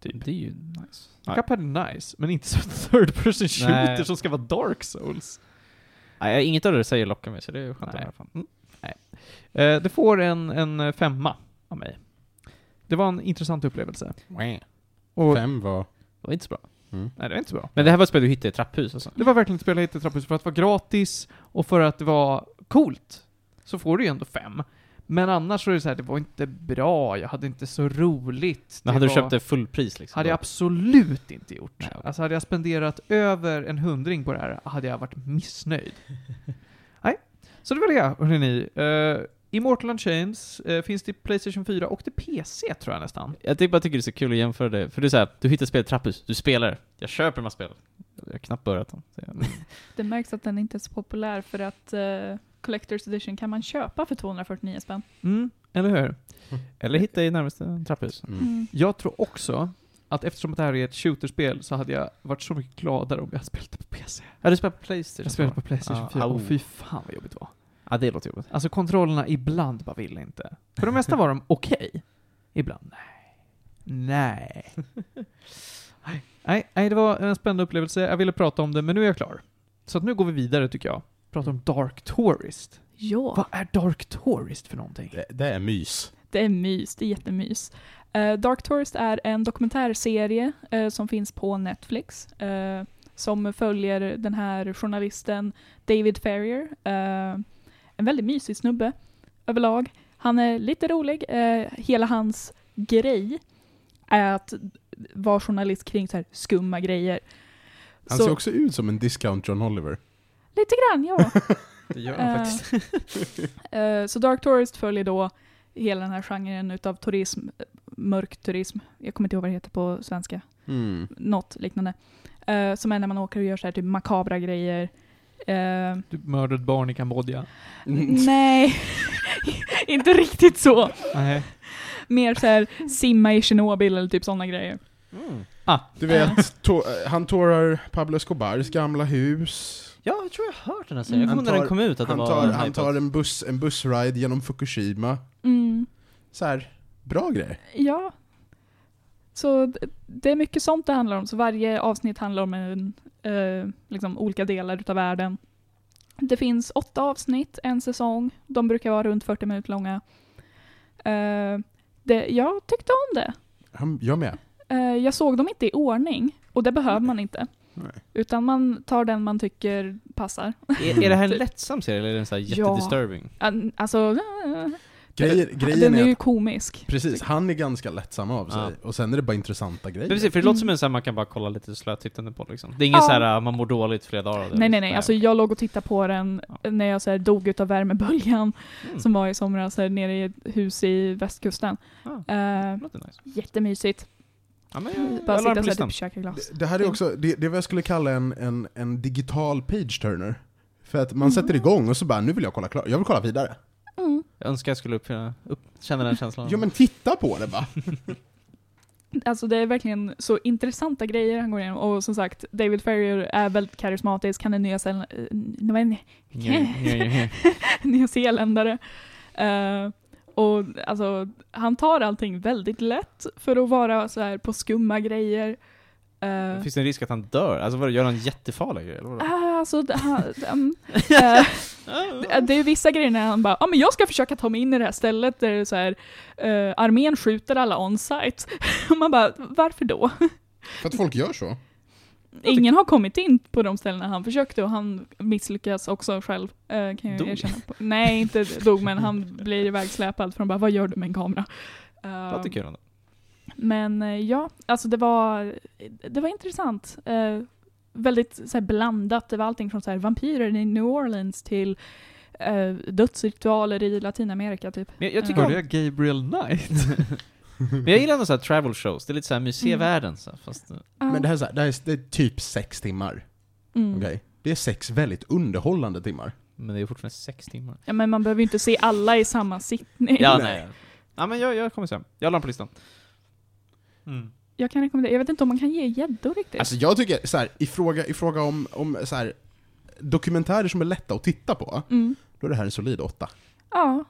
Typ. Det är ju nice. Cuphead är nice, men inte som third person shooter Nej. som ska vara Dark Souls. Nej, inget av det du säger lockar mig, så det är skönt Nej. i alla fall. Mm. Eh, det får en, en femma av mig. Det var en intressant upplevelse. Och, Fem var... Det var inte så bra. Mm. nej, det var inte så bra. Men det här var ett spel du hittade i ett trapphus alltså? Det var verkligen ett spel jag hittade i trapphus för att det var gratis och för att det var coolt. Så får du ju ändå fem. Men annars så är det så här, det var inte bra, jag hade inte så roligt. Men det hade var, du köpt det fullpris liksom? hade jag absolut inte gjort. Nej, okej. Alltså hade jag spenderat över en hundring på det här, hade jag varit missnöjd. Nej, så det var det, hörrni. Uh, Immortal Unchained uh, finns till Playstation 4 och till PC tror jag nästan. Jag typ bara tycker det är så kul att jämföra det, för du säger du hittar spel i ett trapphus, du spelar det. Jag köper de här spelen. Jag har knappt börjat dem. jag- Det märks att den inte är så populär för att eh, Collector's Edition kan man köpa för 249 spänn. Mm, eller hur? Eller hitta i närmaste trapphus. Mm. Mm. Jag tror också att eftersom det här är ett shooterspel så hade jag varit så mycket gladare om jag spelat det på PC. Ja, du spelar på Playstation? Jag spelade på Playstation Ja, 4 au. och fy fan vad jobbigt det var. Ja, det låter jobbigt. Alltså kontrollerna ibland bara ville inte. För det mesta var de okej. Ibland nej. Nej. nej. Nej, det var en spännande upplevelse. Jag ville prata om det, men nu är jag klar. Så att nu går vi vidare tycker jag. Prata om Dark Tourist. Ja. Vad är Dark Tourist för någonting? Det, det är mys. det är mys, det är jättemys. Eh, Dark Tourist är en dokumentärserie eh, som finns på Netflix. eh, som följer den här journalisten David Ferrier. eh, en väldigt mysig snubbe överlag. Han är lite rolig. eh, hela hans grej är att vara journalist kring så här skumma grejer. Han Så- ser också ut som en discount John Oliver. Lite grann, ja. Det gör han Eh, faktiskt. Eh, så Dark Tourist följer då hela den här genren utav turism, eh, mörk turism. Jag kommer inte ihåg vad det heter på svenska. Mm. Något liknande. Eh, som är när man åker och gör så här typ makabra grejer. Eh, Du mördade ett barn i Kambodja. nej, inte riktigt så. Nej. Mer så här simma i Tjernobyl eller typ sådana grejer. Mm. Du vet, to- han tårar Pablo Escobars gamla hus. Ja, jag tror jag har hört den här serien. Jag Han kommer ihåg när den tar- kom ut att Han det var tar, han tar en, buss, en bussride genom Fukushima. Mm, Så här, bra grejer. ja. Så det är mycket sånt det handlar om. Så varje avsnitt handlar om en, eh, liksom olika delar utav världen. Det finns åtta avsnitt, en säsong. De brukar vara runt 40 minuter långa. Eh, det, jag tyckte om det. Jag med. Eh, jag såg dem inte i ordning, och det behöver man inte. Nej. Utan man tar den man tycker passar. Är, är det här en lättsam serie eller är den så här Ja. jättedisturbing? An- Alltså, eh, Grejer, den grejen är är ju att, komisk. precis, han är ganska lättsam av sig. Ja. Och sen är det bara intressanta grejer. Men precis, för det låter som en sån här man kan bara kolla lite slötittande på liksom. Det är ingen Ja. så här man mår dåligt flera dagar det. Nej, nej, nej. Alltså jag låg och tittade på den när jag så här, dog utav värmeböljan Mm. som var i somras här, nere i ett hus i västkusten. Ja. Eh, Det låter nice. jättemysigt. Ja, men jag, Bara den sitta på och typ käka glass. Det, det här är också, det, det är vad jag skulle kalla en, en, en digital page-turner. För att man Mm. sätter igång och så bara, nu vill jag kolla klart, jag vill kolla vidare. Mm. Jag önskar jag skulle uppfinna, upp, känna den känslan. Ja men titta på det bara. Alltså det är verkligen så intressanta grejer han går igenom. Och som sagt, David Ferrier är väldigt karismatisk. Han är nya Zeeland- eh, nyzeeländare. Uh, och alltså, han tar allting väldigt lätt för att vara så här på skumma grejer. Uh, Finns det en risk att han dör? Alltså vad gör han jättefarliga grejer? eller vadå? Alltså, det- han, um, eh, det- det är vissa grejer när han bara, ja men jag ska försöka ta mig in i det här stället där det är så här, eh, armén skjuter alla on-site. Och man bara, varför då? För att folk gör så. Ingen har kommit in på de ställena han försökte och han misslyckas också själv, eh, kan jag Dog? erkänna. På. Nej, inte dog, men han blir ivägsläpad för de bara, vad gör du med en kamera? Låter Uh, kul ändå. men eh, ja, alltså det var, det var intressant. Eh, väldigt så här, blandat, det var allting från så här, vampyrer i New Orleans till uh, dödsritualer i Latinamerika typ. Men jag, jag tycker. Hörde jag Gabriel Knight? Men jag gillar ändå så här travel shows, det är lite såhär museivärlden så här, fast... eh, Men det här, är så här, det här är, det är typ sex timmar. mm. Okej? Det är sex väldigt underhållande timmar. Men det är fortfarande sex timmar. ja, men man behöver ju inte se alla i samma sittning. Ja, Nej. nej. Ja men jag, jag kommer säga, jag la på listan. Mm. Jag kan rekommendera, jag vet inte om man kan ge gäddor riktigt. Alltså jag tycker, så här, i fråga, i fråga om, om så här, dokumentärer som är lätta att titta på, mm. då är det här en solid åtta. Ja,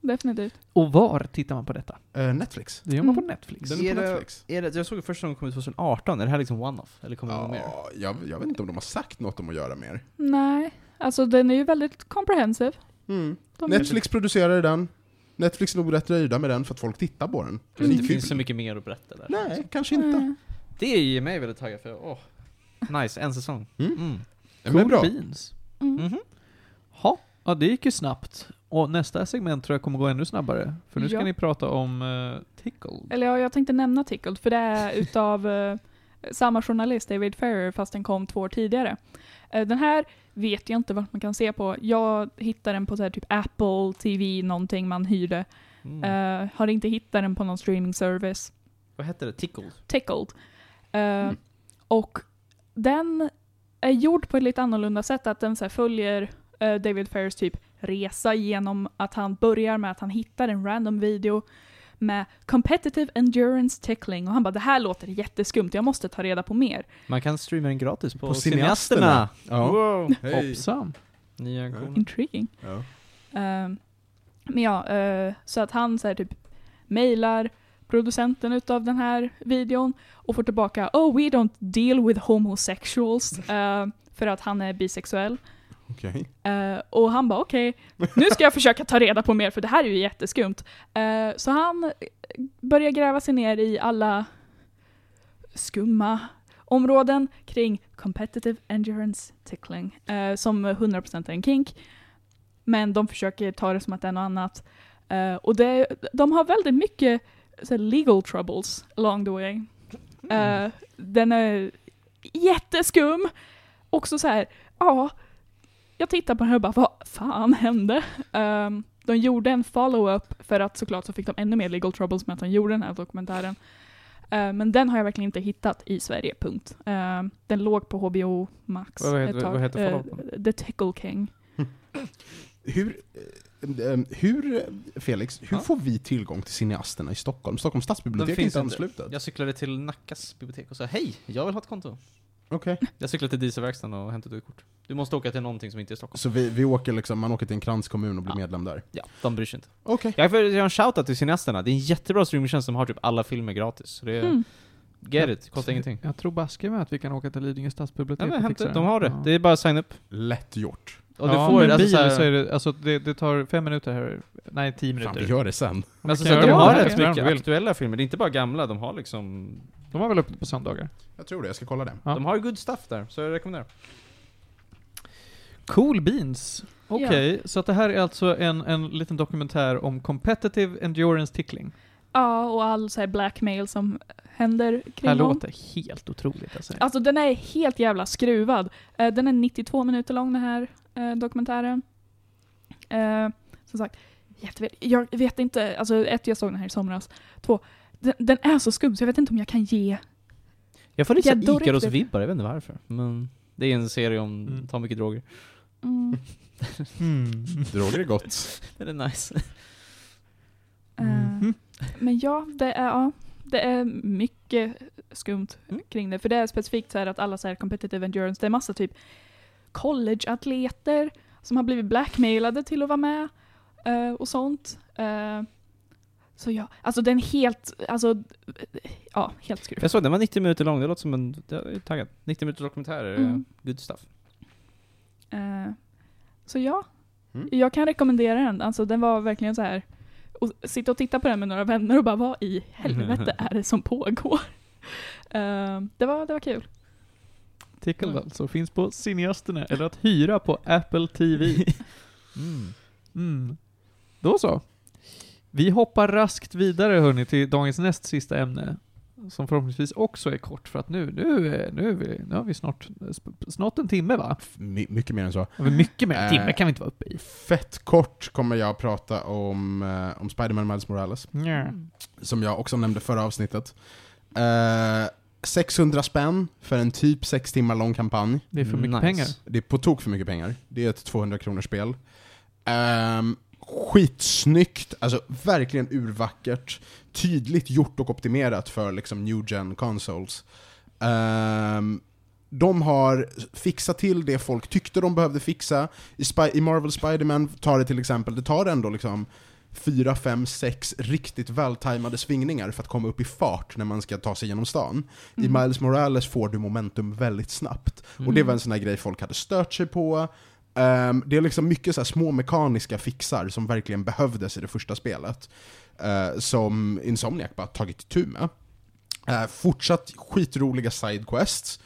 definitivt. Och var tittar man på detta? Eh, Netflix. Det gör man på Mm. Netflix. Den är på Är det- Netflix. Är det, jag såg första gången kom ut 2018, är det här liksom one-off? Eller kommer det något mer? Ja, jag, jag vet inte om de har sagt något om att göra mer. Nej, alltså den är ju väldigt comprehensive. Mm. Netflix producerade den. Netflix är nog rätt nöjda med den för att folk tittar på den. Den är Det finns så mycket mer att berätta där. Nej, kanske inte. Mm. Det ger mig väldigt taggad för, åh. Nice, en säsong. Mm. Mm. Är bra. beans. Mm. Mhm. Ha, ja det gick ju snabbt. Och nästa segment tror jag kommer gå ännu snabbare. För nu ska Ja. ni prata om uh, Tickled. Eller ja, jag tänkte nämna Tickled, för det är utav eh, samma journalist, David Ferrer, fast den kom två år tidigare. Eh, den här vet jag inte vart man kan se på. Jag hittade den på så här, typ Apple TV, någonting man hyrde. Mm. Eh, har inte hittat den på någon streaming service. Vad hette det? Tickled? Tickled. Eh, Och den är gjord på ett lite annorlunda sätt, att den så här följer eh, David Ferrers typ resa genom att han börjar med att han hittar en random video med competitive endurance tickling och han bara det här låter jätteskumt, jag måste ta reda på mer. Man kan streama den gratis på, På Cineasterna. Cineasterna. Ja. Wow. Hej. Hoppsan. Nya auktionen. Intriguing. Ja. Eh, men ja, eh, så att han så här typ mejlar producenten utav den här videon och får tillbaka Oh we don't deal with homosexuals eh, för att han är bisexuell. Okay. Uh, eh, och han bara okej, nu ska jag försöka ta reda på mer för det här är ju jätteskumt. Uh, så han eh, börjar gräva sig ner i alla skumma områden kring competitive endurance tickling, uh, som 100% är en kink. Men de försöker ta det som att det är något annat. Och det, de har väldigt mycket så här, legal troubles along the way. Mm. den är jätteskum. Också så här, ja, jag tittar på den och bara, vad fan hände? Ehm, de gjorde en follow-up för att såklart så fick de ännu mer legal troubles med att de gjorde den här dokumentären. Eh, men den har jag verkligen inte hittat i Sverige, punkt. Ehm, den låg på HBO Max Vad heter- ett tag. vad heter follow-upen? The Tickle King. Hur, eh, hur, Felix, hur Ja. får vi tillgång till cineasterna i Stockholm? Stockholms stadsbibliotek är finns inte inte. anslutet. Jag cyklade till Nackas bibliotek och sa hej, jag vill ha ett konto. Okej. Jag cyklade till dieselverkstaden och hämtade ut kort. Du måste åka till någonting som inte är Stockholm. Så vi, vi åker liksom, man åker till en kranskommun och blir Ja. medlem där? Ja, de bryr sig inte. Okej. Jag får göra en shoutout till cineasterna. Det är en jättebra streamingtjänst som har typ alla filmer gratis. Så det är, Mm. get it, kostar ingenting. Jag tror baske med att vi kan åka till Lidingö stadsbibliotek Ja, men och hämta, fixa de har det. Ja. Det är bara att signa upp. Lätt gjort. Och ja, du får med alltså, bil så här, så är det, alltså det, det tar fem minuter här, nej tio Fan, minuter. vi gör det sen. Man Alltså, kan så att göra de det har om rätt mycket aktuella filmer, det är inte bara gamla, de har liksom... De har väl öppet på söndagar? Jag tror det, jag ska kolla det. Ja. De har ju good stuff där, så jag rekommenderar. Cool beans. Okej, så att det här är alltså en, en liten dokumentär om competitive endurance tickling. Ja, och all så här blackmail som händer Det kring här honom. låter helt otroligt alltså. Alltså den är helt jävla skruvad. Eh, den är 92 minuter lång den här eh, dokumentären. Eh, som sagt. Jag vet inte, alltså ett, jag såg den här i somras. Två, den, den är så skum så jag vet inte om jag kan ge. Jag får lite Ikaros-vibbar, jag vet inte varför. Men det är en serie om Mm. ta mycket droger. Mm, Mm. Droger är gott. Det är nice. eh, Mhm. Men ja, det är, ja, det är mycket skumt Mm. kring det. För det är specifikt så här att alla så här competitive endurance, det är massa typ collegeatleter som har blivit blackmailade till att vara med eh, och sånt. Så ja, alltså den helt, alltså, ja, helt skruvad. Jag såg den var 90 minuter lång, det låter som en... Jag är taggad. 90 minuter dokumentärer, Mm. good stuff. Eh, så ja, Mm. jag kan rekommendera den. Alltså den var verkligen så här och sitta och titta på den med några vänner och bara vad i helvete är det som pågår? Eh, det, var, det var kul. Tickle Mm. alltså finns på cineasterna, eller att hyra på Apple TV. Mm. Mm. Då så. Vi hoppar raskt vidare hörni till dagens näst sista ämne. Som förhoppningsvis också är kort för att nu, nu, nu, är vi, nu har vi snart, snart en timme va? My, mycket mer än så. Mycket mer? En Äh. timme kan vi inte vara uppe i. Fett kort kommer jag prata om, eh, om Spider-Man Miles Morales. Nja. Som jag också nämnde förra avsnittet. Eh, 600 spänn för en typ 6 timmar lång kampanj. Det är för mycket Nice. pengar. Det är på tok för mycket pengar. Det är ett 200 kronors spel. Um, skitsnyggt, alltså verkligen urvackert. Tydligt gjort och optimerat för liksom new gen consoles. Ehm, de har fixat till det folk tyckte de behövde fixa. I, Spy- i Marvel Spider-Man tar det till exempel, det tar ändå liksom 4, 5, 6 riktigt vältajmade svingningar för att komma upp i fart när man ska ta sig genom stan. I Mm. Miles Morales får du momentum väldigt snabbt. Och Mm. det var en sån här grej folk hade stört sig på. Ehm, det är liksom mycket så här små mekaniska fixar som verkligen behövdes i det första spelet. eh, som Insomniac bara tagit itu med. Eh, fortsatt skitroliga sidequests.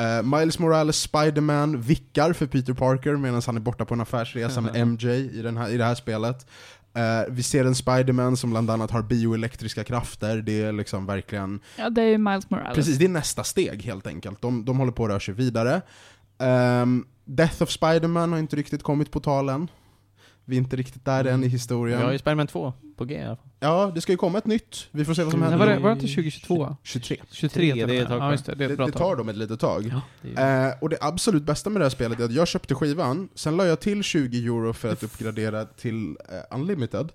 Uh, Miles Morales Spider-Man vickar för Peter Parker medan han är borta på en affärsresa med MJ i, den här, i det här spelet. Eh, vi ser en Spider-Man som bland annat har bioelektriska krafter, det är liksom verkligen Ja, det är ju Miles Morales. Precis, det är nästa steg helt enkelt. De, de håller på att röra sig vidare. Ehm, Death of Spider-Man har inte riktigt kommit på tal än. Vi är inte riktigt där än i Vi historien. har ju Spiderman 2 på G i alla fall. Ja, det ska ju komma ett nytt. Vi får se vad som Nej, händer. var, det, var det inte 2022? 23. 23 det är ett tag. Ja just det, tar dem ett litet tag. Ja, det är, Eh, och det absolut bästa med det här spelet är att jag köpte skivan, sen la jag till 20 euro för att uppgradera till eh, Unlimited.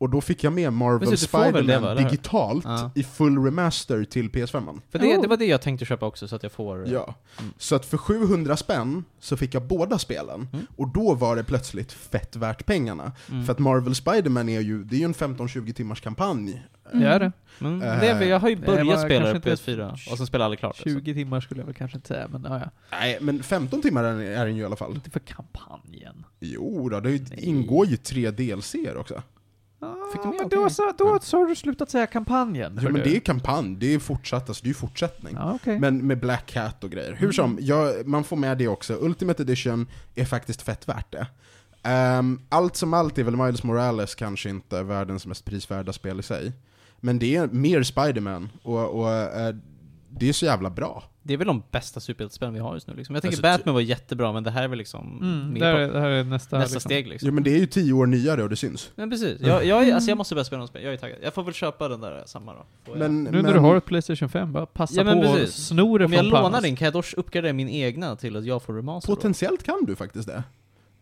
Och då fick jag med Marvel Precis, du får väl det, Spider-Man digitalt Ja. i full remaster till PS5. För det, Oh. det var det jag tänkte köpa också, så att jag får... Ja. Mm. Så att för 700 spänn så fick jag båda spelen, Mm. och då var det plötsligt fett värt pengarna. Mm. För att Marvel Spider-Man är ju, det är ju en 15-20 timmars kampanj. Mm. Det är det. Men Eh, det är, väl- jag har ju det börjat spela det kanske på inte PS4, och sen spelar jag aldrig klart det. så. 20 timmar skulle jag väl kanske inte säga, men ja, ja. Nej, men 15 timmar är är den ju i alla fall. Inte för kampanjen. Jo då, det Nej. ingår ju tre DLCer också. Fick du med? men Okej. då, så, då så har du slutat säga kampanjen. Ja men du. det är kampanj, det är fortsatt, alltså det är ju fortsättning. Ja, okej. Men med Black Cat och grejer. Hur som, ja, man får med det också. Ultimate Edition är faktiskt fett värt det. Ehm, allt som allt är väl Miles Morales kanske inte världens mest prisvärda spel i sig. Men det är mer Spider-Man, och, och eh, det är så jävla bra. Det är väl de bästa superhjältespelen vi har just nu liksom. Jag tänker Alltså, Batman var jättebra, men det här är väl liksom Mm, det, här det här är nästa, nästa liksom. steg liksom. Jo men det är ju tio år nyare och det syns. Men precis, jag, jag, är- alltså jag måste börja spela något spel, jag är taggad. Jag får väl köpa den där samma då. Får jag- Men, Nu men, när du har ett Playstation 5, bara passa Ja, men på och precis. sno det Om jag från lånar din, kan jag då uppgradera min egna till att jag får remaster då? potentiellt kan du faktiskt det.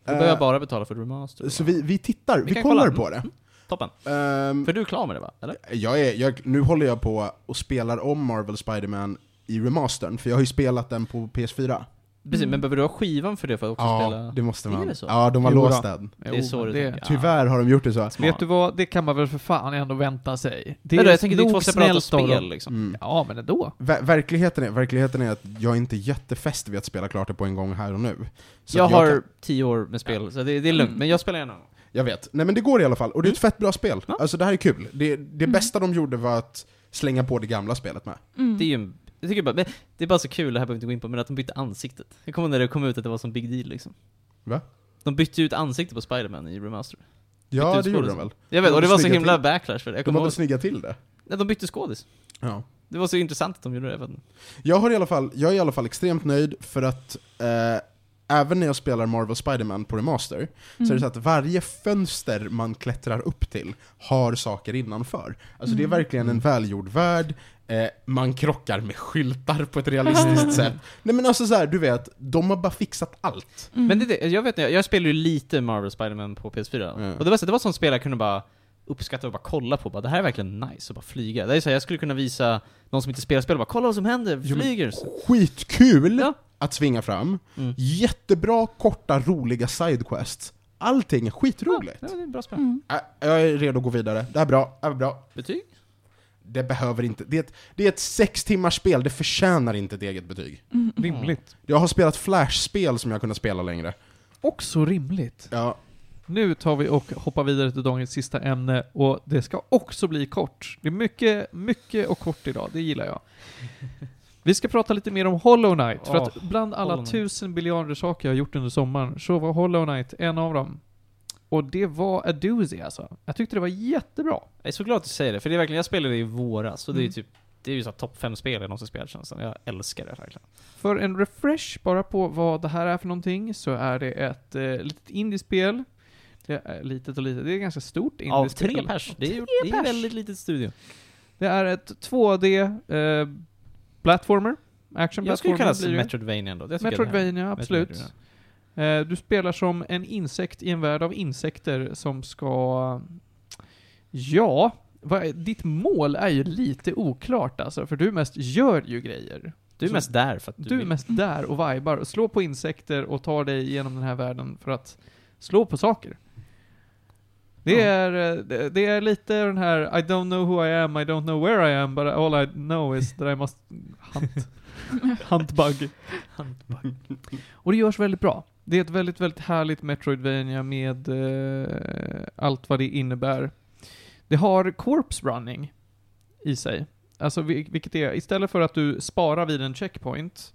Då behöver jag Eh, bara betala för remaster. Så vi, vi tittar, vi, kan kollar kolla. på det. Toppen. Ehm, För du är klar med det va? Eller? Jag är, jag, nu håller jag på och spelar om Marvel Spider-Man i remastern, för jag har ju spelat den på PS4. Precis, Mm. men behöver du ha skivan för det för att också Ja, spela? det måste Är man. det så? Ja, de har Jo låst den. Det är så det, tänker. Tyvärr har de gjort det så. Smart. Vet du vad, det kan man väl för fan ändå vänta sig. Det Nej, då, jag tänker det är två separata spel liksom. Mm. Ja, men ändå. Ver verkligheten, är, verkligheten är att jag är inte jättefäst vid att spela klart det på en gång här och nu. Så jag att har kan- tio år med spel, så det, det är lugnt. Mm. Men jag spelar gärna. Jag vet. Nej men det går i alla fall, och det är ett fett bra spel. Ja. Alltså det här är kul. Det, det Mm. bästa de gjorde var att slänga på det gamla spelet med. Mm. Det är ju en, jag tycker bara, men det är bara så kul, det här behöver vi inte gå in på, men att de bytte ansiktet. Jag kommer ihåg när det kom ut att det var som big deal liksom. Va? De bytte ut ansiktet på Spider-Man i Remaster. Ja, ut det gjorde de väl? Jag vet, De och det var så himla till. backlash för det. Jag De kommer var väl ihåg, snygga till det? nej, de bytte skådis. Ja. Det var så intressant att de gjorde det. jag vet inte. Jag, har i alla fall, jag är i alla fall extremt nöjd för att eh, även när jag spelar Marvel Spider-Man på Remaster, så är det Mm. så att varje fönster man klättrar upp till har saker innanför. Alltså det är Mm. verkligen en välgjord värld, eh, man krockar med skyltar på ett realistiskt sätt. Nej men alltså så här, du vet, de har bara fixat allt. Mm. Men det, är det, jag vet inte, jag spelar ju lite Marvel Spider-Man på PS4. Ja. Och det var, så, det var sånt spel jag kunde bara uppskatta och bara kolla på, bara, det här är verkligen nice, och bara flyga. Det är så här, jag skulle kunna visa någon som inte spelar spel, bara kolla vad som händer, Jo, flyger! Skitkul Ja. att svinga fram, Mm. jättebra, korta, roliga sidequests. Allting är skitroligt. Ja, det är ett bra spel. Mm. Äh, jag är redo att gå vidare. Det här är bra, det här är bra. Betyg? Det behöver inte, det är, ett, det är ett sex timmars spel, det förtjänar inte ett eget betyg. Mm. Rimligt. Jag har spelat Flash-spel som jag kunnat spela längre. Också rimligt. Ja, Nu tar vi och hoppar vidare till dagens sista ämne och det ska också bli kort. Det är mycket, mycket och kort idag, det gillar jag. Vi ska prata lite mer om Hollow Knight, för att bland alla tusen biljarder saker jag har gjort under sommaren, så var Hollow Knight en av dem. Och det var a doozy alltså. Jag tyckte det var jättebra. Jag är så glad att du säger det, för det är verkligen, jag spelade det i våras, och det är ju Mm. typ, det är ju så topp fem spel jag någonsin spelat känns. Jag älskar det verkligen. För en refresh bara på vad det här är för någonting, så är det ett eh, litet indiespel. Det är litet och litet, det är ett ganska stort Av indiespel. tre pers, det är ju det är pers. väldigt litet studio. Det är ett 2D eh, platformer. Action Jag skulle kalla det. Metroidvania ändå. Metroidvania, absolut. Metroidvania. Eh, du spelar som en insekt i en värld av insekter som ska... Ja, vad, är- ditt mål är ju lite oklart alltså, för du mest gör ju grejer. Du är Så- mest där för att du, Du är mest där och vibar, och slår på insekter och tar dig igenom den här världen för att slå på saker. Det Ja. är, eh, det, det är lite den här I don't know who I am, I don't know where I am, but all I know is that I must hunt, hunt bug. Och det görs väldigt bra. Det är ett väldigt, väldigt härligt Metroidvania med eh, allt vad det innebär. Det har corpse running i sig. Alltså vil- vilket är, istället för att du sparar vid en checkpoint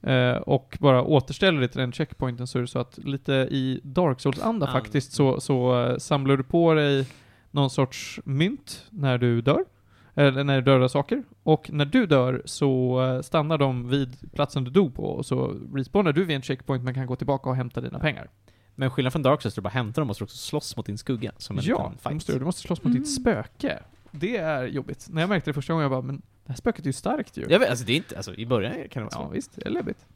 eh, och bara återställer dig till den checkpointen så är det så att lite i Dark Souls-anda Ah. faktiskt så, så eh, samlar du på dig någon sorts mynt när du dör. Eller när du dödar saker. Och när du dör så eh, stannar de vid platsen du dog på och så respawnar du vid en checkpoint men kan gå tillbaka och hämta dina pengar. Men skillnad från Dark Souls, du bara hämtar dem och så också slåss mot din skugga som en Ja, liten det fight. måste du, du måste slåss mot Mm. ditt spöke. Det är jobbigt. När jag märkte det första gången, jag bara, men det här spöket är ju starkt ju. Jag vet, alltså det är inte, alltså i början kan det vara Ja, svårt. visst, det är läbbigt.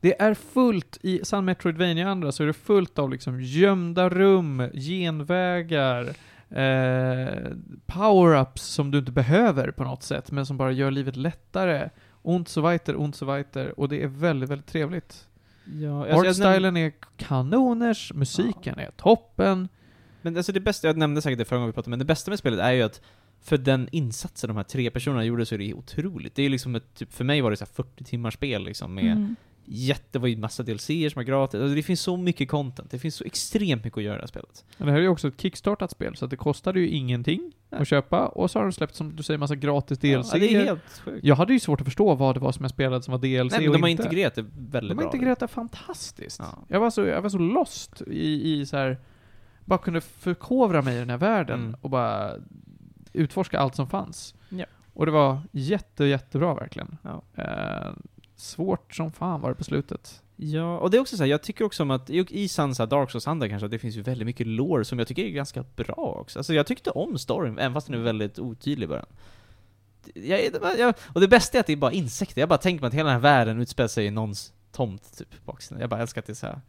Det är fullt, i San Metroidvania andra så är det fullt av liksom gömda rum, genvägar, eh, power-ups som du inte behöver på något sätt, men som bara gör livet lättare. Und so weiter, und so weiter. Och det är väldigt, väldigt trevligt. Ja, alltså, Artstylen är kanoners, musiken är toppen. Men alltså det bästa, jag nämnde säkert det förra gången vi pratade, men det bästa med spelet är ju att för den insatsen de här tre personerna gjorde så är det otroligt. Det är liksom ett, typ, för mig var det så här 40 timmars spel liksom med Mm. Jätte, det var ju massa DLCer som är gratis. Alltså det finns så mycket content, det finns så extremt mycket att göra i det här spelet. Men det här är ju också ett kickstartat spel, så det kostade ju ingenting Nej. att köpa. Och så har de släppt, som du säger, massa gratis DLC. Ja, det är helt sjukt. Jag hade ju svårt att förstå vad det var som jag spelade som var DLC Nej, men och de har inte. integrerat det väldigt De har bra. integrerat det fantastiskt. Ja. Jag, var så, jag var så lost i, i så här bara kunde förkovra mig i den här världen Mm. och bara utforska allt som fanns. Ja. Och det var jätte, jättebra verkligen. Ja. Eh, svårt som fan var det på slutet. Ja, och det är också så här, jag tycker också om att, i Sansa Dark Souls anda kanske, att det finns ju väldigt mycket lore som jag tycker är ganska bra också. Alltså jag tyckte om storyn, även fast den är väldigt otydlig i början. Jag, jag, och det bästa är att det är bara insekter, jag bara tänker mig att hela den här världen utspelar sig i någons tomt, typ, baksidan. Jag bara älskar att det är så här.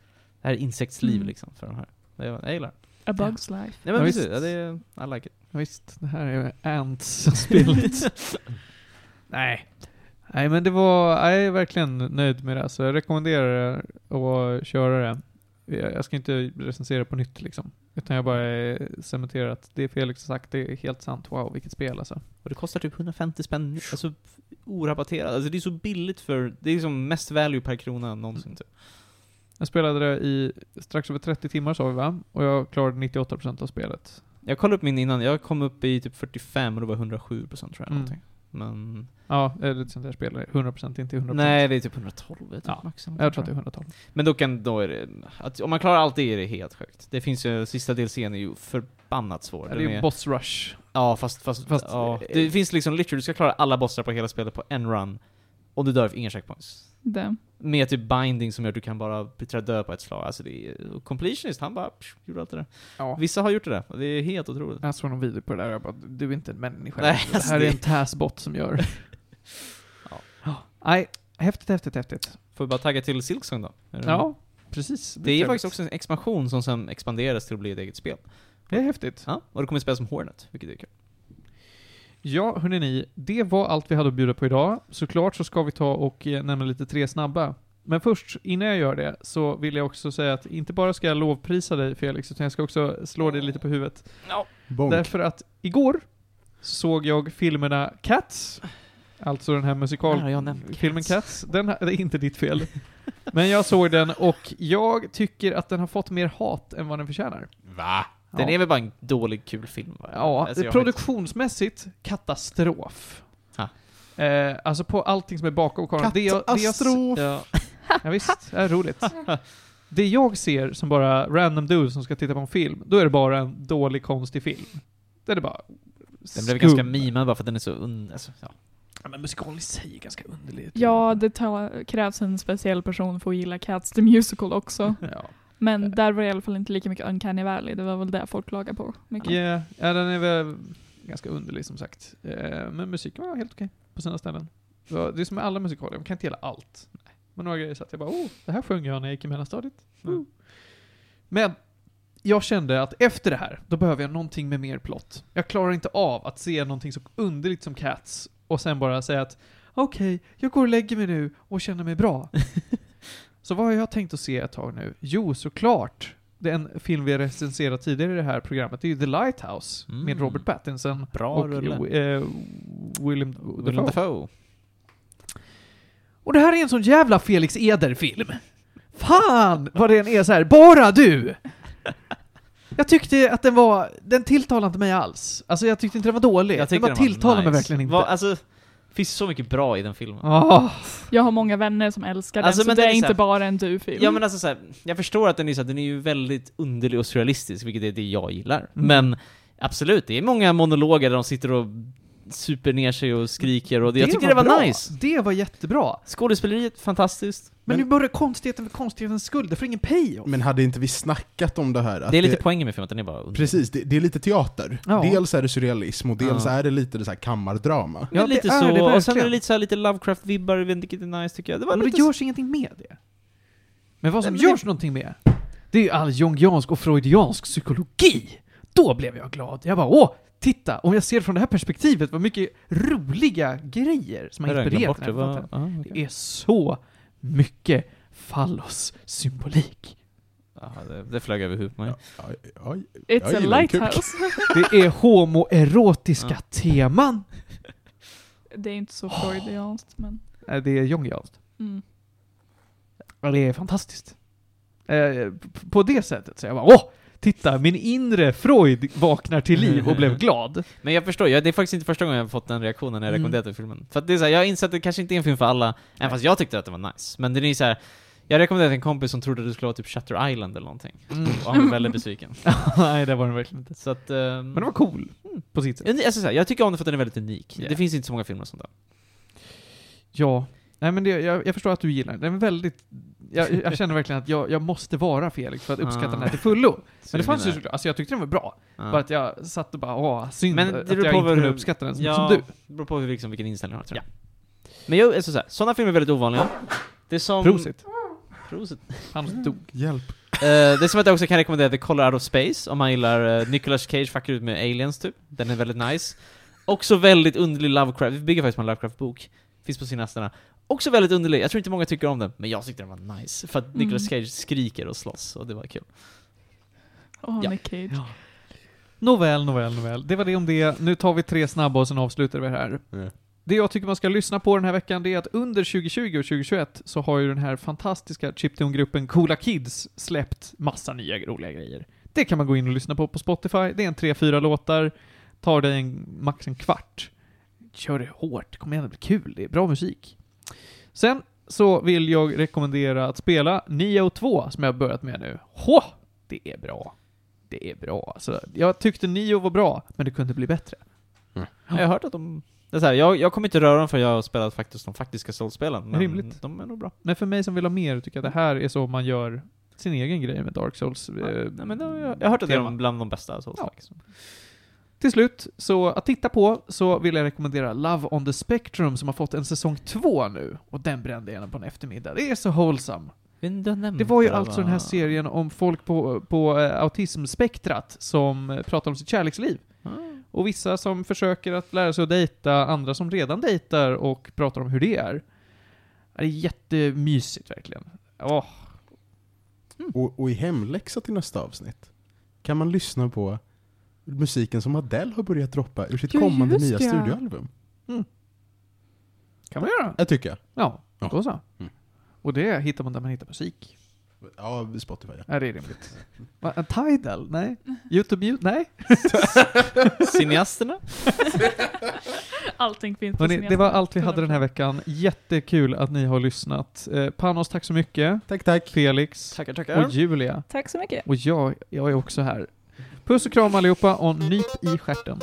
det här är insektsliv Mm. liksom, för de här. Jag, jag gillar det. A Bug's Life. Nej men Ja, precis, visst. ja, det är, I like it. Ja, visst, det här är Ants-spelet. Nej. Nej men det var, jag är verkligen nöjd med det. Så jag rekommenderar att köra det. Jag ska inte recensera på nytt liksom. Utan jag bara cementerar att det Felix har sagt, det är helt sant. Wow, vilket spel alltså. Och det kostar typ 150 spänn, alltså orabatterat. Alltså det är så billigt för, det är som mest value per krona någonsin typ. Jag spelade det i strax över 30 timmar sa vi va? Och jag klarade 98% av spelet. Jag kollade upp min innan, jag kom upp i typ 45 och det var 107% tror jag. Mm. Någonting. Men... Ja, det är ett sånt där spel. 100% inte 100%. Nej, det är typ 112 vet Ja, max. Jag tror att det är 112. Men då kan, då är det, att, om man klarar allt det är det helt sjukt. Det finns ju, sista DLCn är ju förbannat svår. Ja, det är ju boss rush. ja, fast, fast, fast- ja. Det finns liksom literally, du ska klara alla bossar på hela spelet på en run. Och du dör för inga checkpoints. Det. Med typ binding som gör att du kan bara bli dö på ett slag. Alltså det är, completionist, han bara psh, gjorde allt det där. Ja. Vissa har gjort det där, det är helt otroligt. Jag såg någon video på det där och jag bara, du är inte en människa. Nej, det alltså här det- är en taskbot som gör. Ja. Nej, häftigt, häftigt, häftigt. Får vi bara tagga till Silksong då? Är det- Ja, precis. Det är trevligt. faktiskt också en expansion som sen expanderas till att bli ett eget spel. Det är häftigt. Ja, och det kommer spelas som Hornet, vilket är kul. Ja, hörni ni, det var allt vi hade att bjuda på idag. Såklart så ska vi ta och eh, nämna lite tre snabba. Men först, innan jag gör det, så vill jag också säga att inte bara ska jag lovprisa dig Felix, utan jag ska också slå dig lite på huvudet. Bonk. Därför att igår såg jag filmerna Cats, alltså den här musikalfilmen Cats. Cats. Den, här- det är inte ditt fel. Men jag såg den och jag tycker att den har fått mer hat än vad den förtjänar. Va? Den Ja. är väl bara en dålig, kul film? Va? Ja, Alltså, produktionsmässigt katastrof. Ha. Eh, alltså på allting som är bakom kameran. Det jag, det jag, Katastrof. ja, ja, visst, det är roligt. Det jag ser som bara random dude som ska titta på en film, då är det bara en dålig, konstig film. Det är det bara Den blev skum. ganska mimad bara för att den är så un... Alltså, ja. Ja, men musikal i sig är ganska underligt. Ja, det krävs en speciell person för att gilla Cats the Musical också. Ja. Men där var det i alla fall inte lika mycket Uncanny Valley, det var väl det folk klagade på. Mycket. Yeah, ja, den är väl ganska underlig som sagt. Eh, men musiken var helt okej på sina ställen. Det, är som med alla musikaler, man kan inte gilla allt. Nej. Men några grejer så att jag bara, oh, det här sjöng jag när jag gick i mellanstadiet. Mm. Men jag kände att efter det här, då behöver jag någonting med mer plott. Jag klarar inte av att se någonting så underligt som Cats och sen bara säga att okej, jag går och lägger mig nu och känner mig bra. så vad har jag tänkt att se ett tag nu? Jo, såklart. Det är en film vi recenserat tidigare i det här programmet. Det är ju The Lighthouse med Mm. Robert Pattinson Bra och eh, William Willem Dafoe. Dafoe. Och det här är en sån jävla Felix Eder-film. Fan vad den är så här. bara du! Jag tyckte att den var, den tilltalade inte mig alls. Alltså jag tyckte inte den var dålig. Jag den var tilltalade mig verkligen inte. Vad- alltså, finns så mycket bra i den filmen. Åh, Jag har många vänner som älskar den, Alltså, så men det den är är så inte här- bara en du-film. Ja men alltså så här, jag förstår att den är så här, den är ju väldigt underlig och surrealistisk, vilket är det jag gillar. Mm. Men absolut, det är många monologer där de sitter och super ner sig och skriker och det, jag Det tycker var det var bra. nice. Det var jättebra. Skådespeleriet, fantastiskt. Men, Men- nu börjar konstigheten för konstighetens skull, det får ingen payoff. Men hade inte vi snackat om det här? Att Det är lite poängen med filmen, att den är bara under. Precis, det, det är lite teater. Ja. Dels är det surrealism och dels Ja. är det lite det så här kammardrama. Ja, lite det är så, det och sen är det lite så här, lite Lovecraft-vibbar, vilket är nice tycker jag. Det var Men lite det görs ingenting med det. Men vad som Nej, men görs någonting med, det är all jungiansk och freudiansk psykologi. Då blev jag glad. Jag bara, åh, titta, om jag ser det från det här perspektivet, vad mycket roliga grejer som har inspirerat den det. här Var, författaren. ah, okej. Det är så mycket fallos-symbolik. Ja, det, det flög över huvudet på mig. Ja, ja, It's Jag a lighthouse. Det är homoerotiska Ja. teman. det är inte så freudianskt, men... Nej, det är jungianskt. Mm. Ja, det är fantastiskt. Eh, på det sättet så jag bara, åh! Titta, min inre Freud vaknar till liv och blev glad. Men jag förstår, jag, det är faktiskt inte första gången jag har fått den reaktionen när jag Mm. rekommenderat den filmen. För att det är så här, jag har insett att det kanske inte är en film för alla, även fast jag tyckte att det var nice. Men det är så här, jag rekommenderade till en kompis som trodde att det skulle vara typ Shutter Island eller någonting. Mm. Och han blev väldigt besviken. Nej, det var den verkligen inte. Så att... ehm, Men det var cool, på sitt sätt. jag, alltså, så här, jag tycker om den för att den är väldigt unik. Ja. Det finns inte så många filmer som den. Ja. Nej men det, jag, jag förstår att du gillar den. Den är väldigt... Jag, jag känner verkligen att jag, jag måste vara Felix för att uppskatta Ah. den här till fullo. Men det fanns ju såklart, alltså jag tyckte den var bra. Ja. Bara att jag satt och bara, åh, synd Men det att jag inte kunde uppskatta den som, ja, som du. det beror på hur, liksom, vilken inställning du har tror jag. Men jag, alltså, så här, sådana filmer är väldigt ovanliga. Det är som... Prosit. Prosit. Han dog. Hjälp. Eh, det är som att jag också kan rekommendera The Color Out of Space, om man gillar uh, Nicolas Cage fuckar ut med aliens typ. Den är väldigt nice. Också väldigt underlig Lovecraft, vi bygger faktiskt på en Lovecraft-bok. Finns på Cineasterna. Också väldigt underlig, jag tror inte många tycker om den, men jag tyckte den var nice. För att Mm. Nicolas Cage skriker och slåss, och det var kul. Åh, Ja. Nick Cage. Nåväl, nåväl, nåväl. Det var det om det. Nu tar vi tre snabba och sen avslutar vi här. Ja. Det jag tycker man ska lyssna på den här veckan, det är att under 2020 och 2021 så har ju den här fantastiska chiptune-gruppen Coola Kids släppt massa nya roliga grejer. Det kan man gå in och lyssna på på Spotify. Det är en tre, fyra låtar. Tar dig en, max en kvart. Kör det hårt. Kom igen, det blir kul. Det är bra musik. Sen så vill jag rekommendera att spela Nio 2, som jag har börjat med nu. Hå! Det är bra. Det är bra. Alltså, jag tyckte Nio var bra, men det kunde bli bättre. Jag har hört att de... Det är så här, jag, jag kommer inte röra dem för jag har spelat faktiskt de faktiska Souls-spelen, men Rimligt. de är nog bra. Men för mig som vill ha mer tycker jag att det här är så man gör sin egen grej med Dark Souls. Ja, Eh, nej, men då, jag, jag har hört att det är de- bland de bästa Souls Ja. Till slut, så att titta på, så vill jag rekommendera Love on the Spectrum som har fått en säsong två nu. Och den brände jag gärna på en eftermiddag. Det är så wholesome. Det var ju alltså den här serien om folk på, på eh, autismspektrat som eh, pratar om sitt kärleksliv. Ah. Och vissa som försöker att lära sig att dejta, andra som redan dejtar och pratar om hur det är. Det är jättemysigt verkligen. Åh, Och, och i hemläxa till nästa avsnitt kan man lyssna på musiken som Adele har börjat droppa ur sitt Ja, kommande nya ja. studioalbum. kan man göra? Det tycker jag. Ja, Ja. då så. Mm. Och det hittar man där man hittar musik. Ja, Spotify ja. Ja, det är rimligt. Va, Tidal? Nej. Youtube? Nej. Cineasterna? Allting finns på Hörrni, det var allt vi hade den här veckan. Jättekul att ni har lyssnat. Eh, Panos, tack så mycket. Tack, tack. Felix. Tackar, tackar. Och Julia. Tack så mycket. Och jag, jag är också här. Puss och kram allihopa och nyp i stjärten.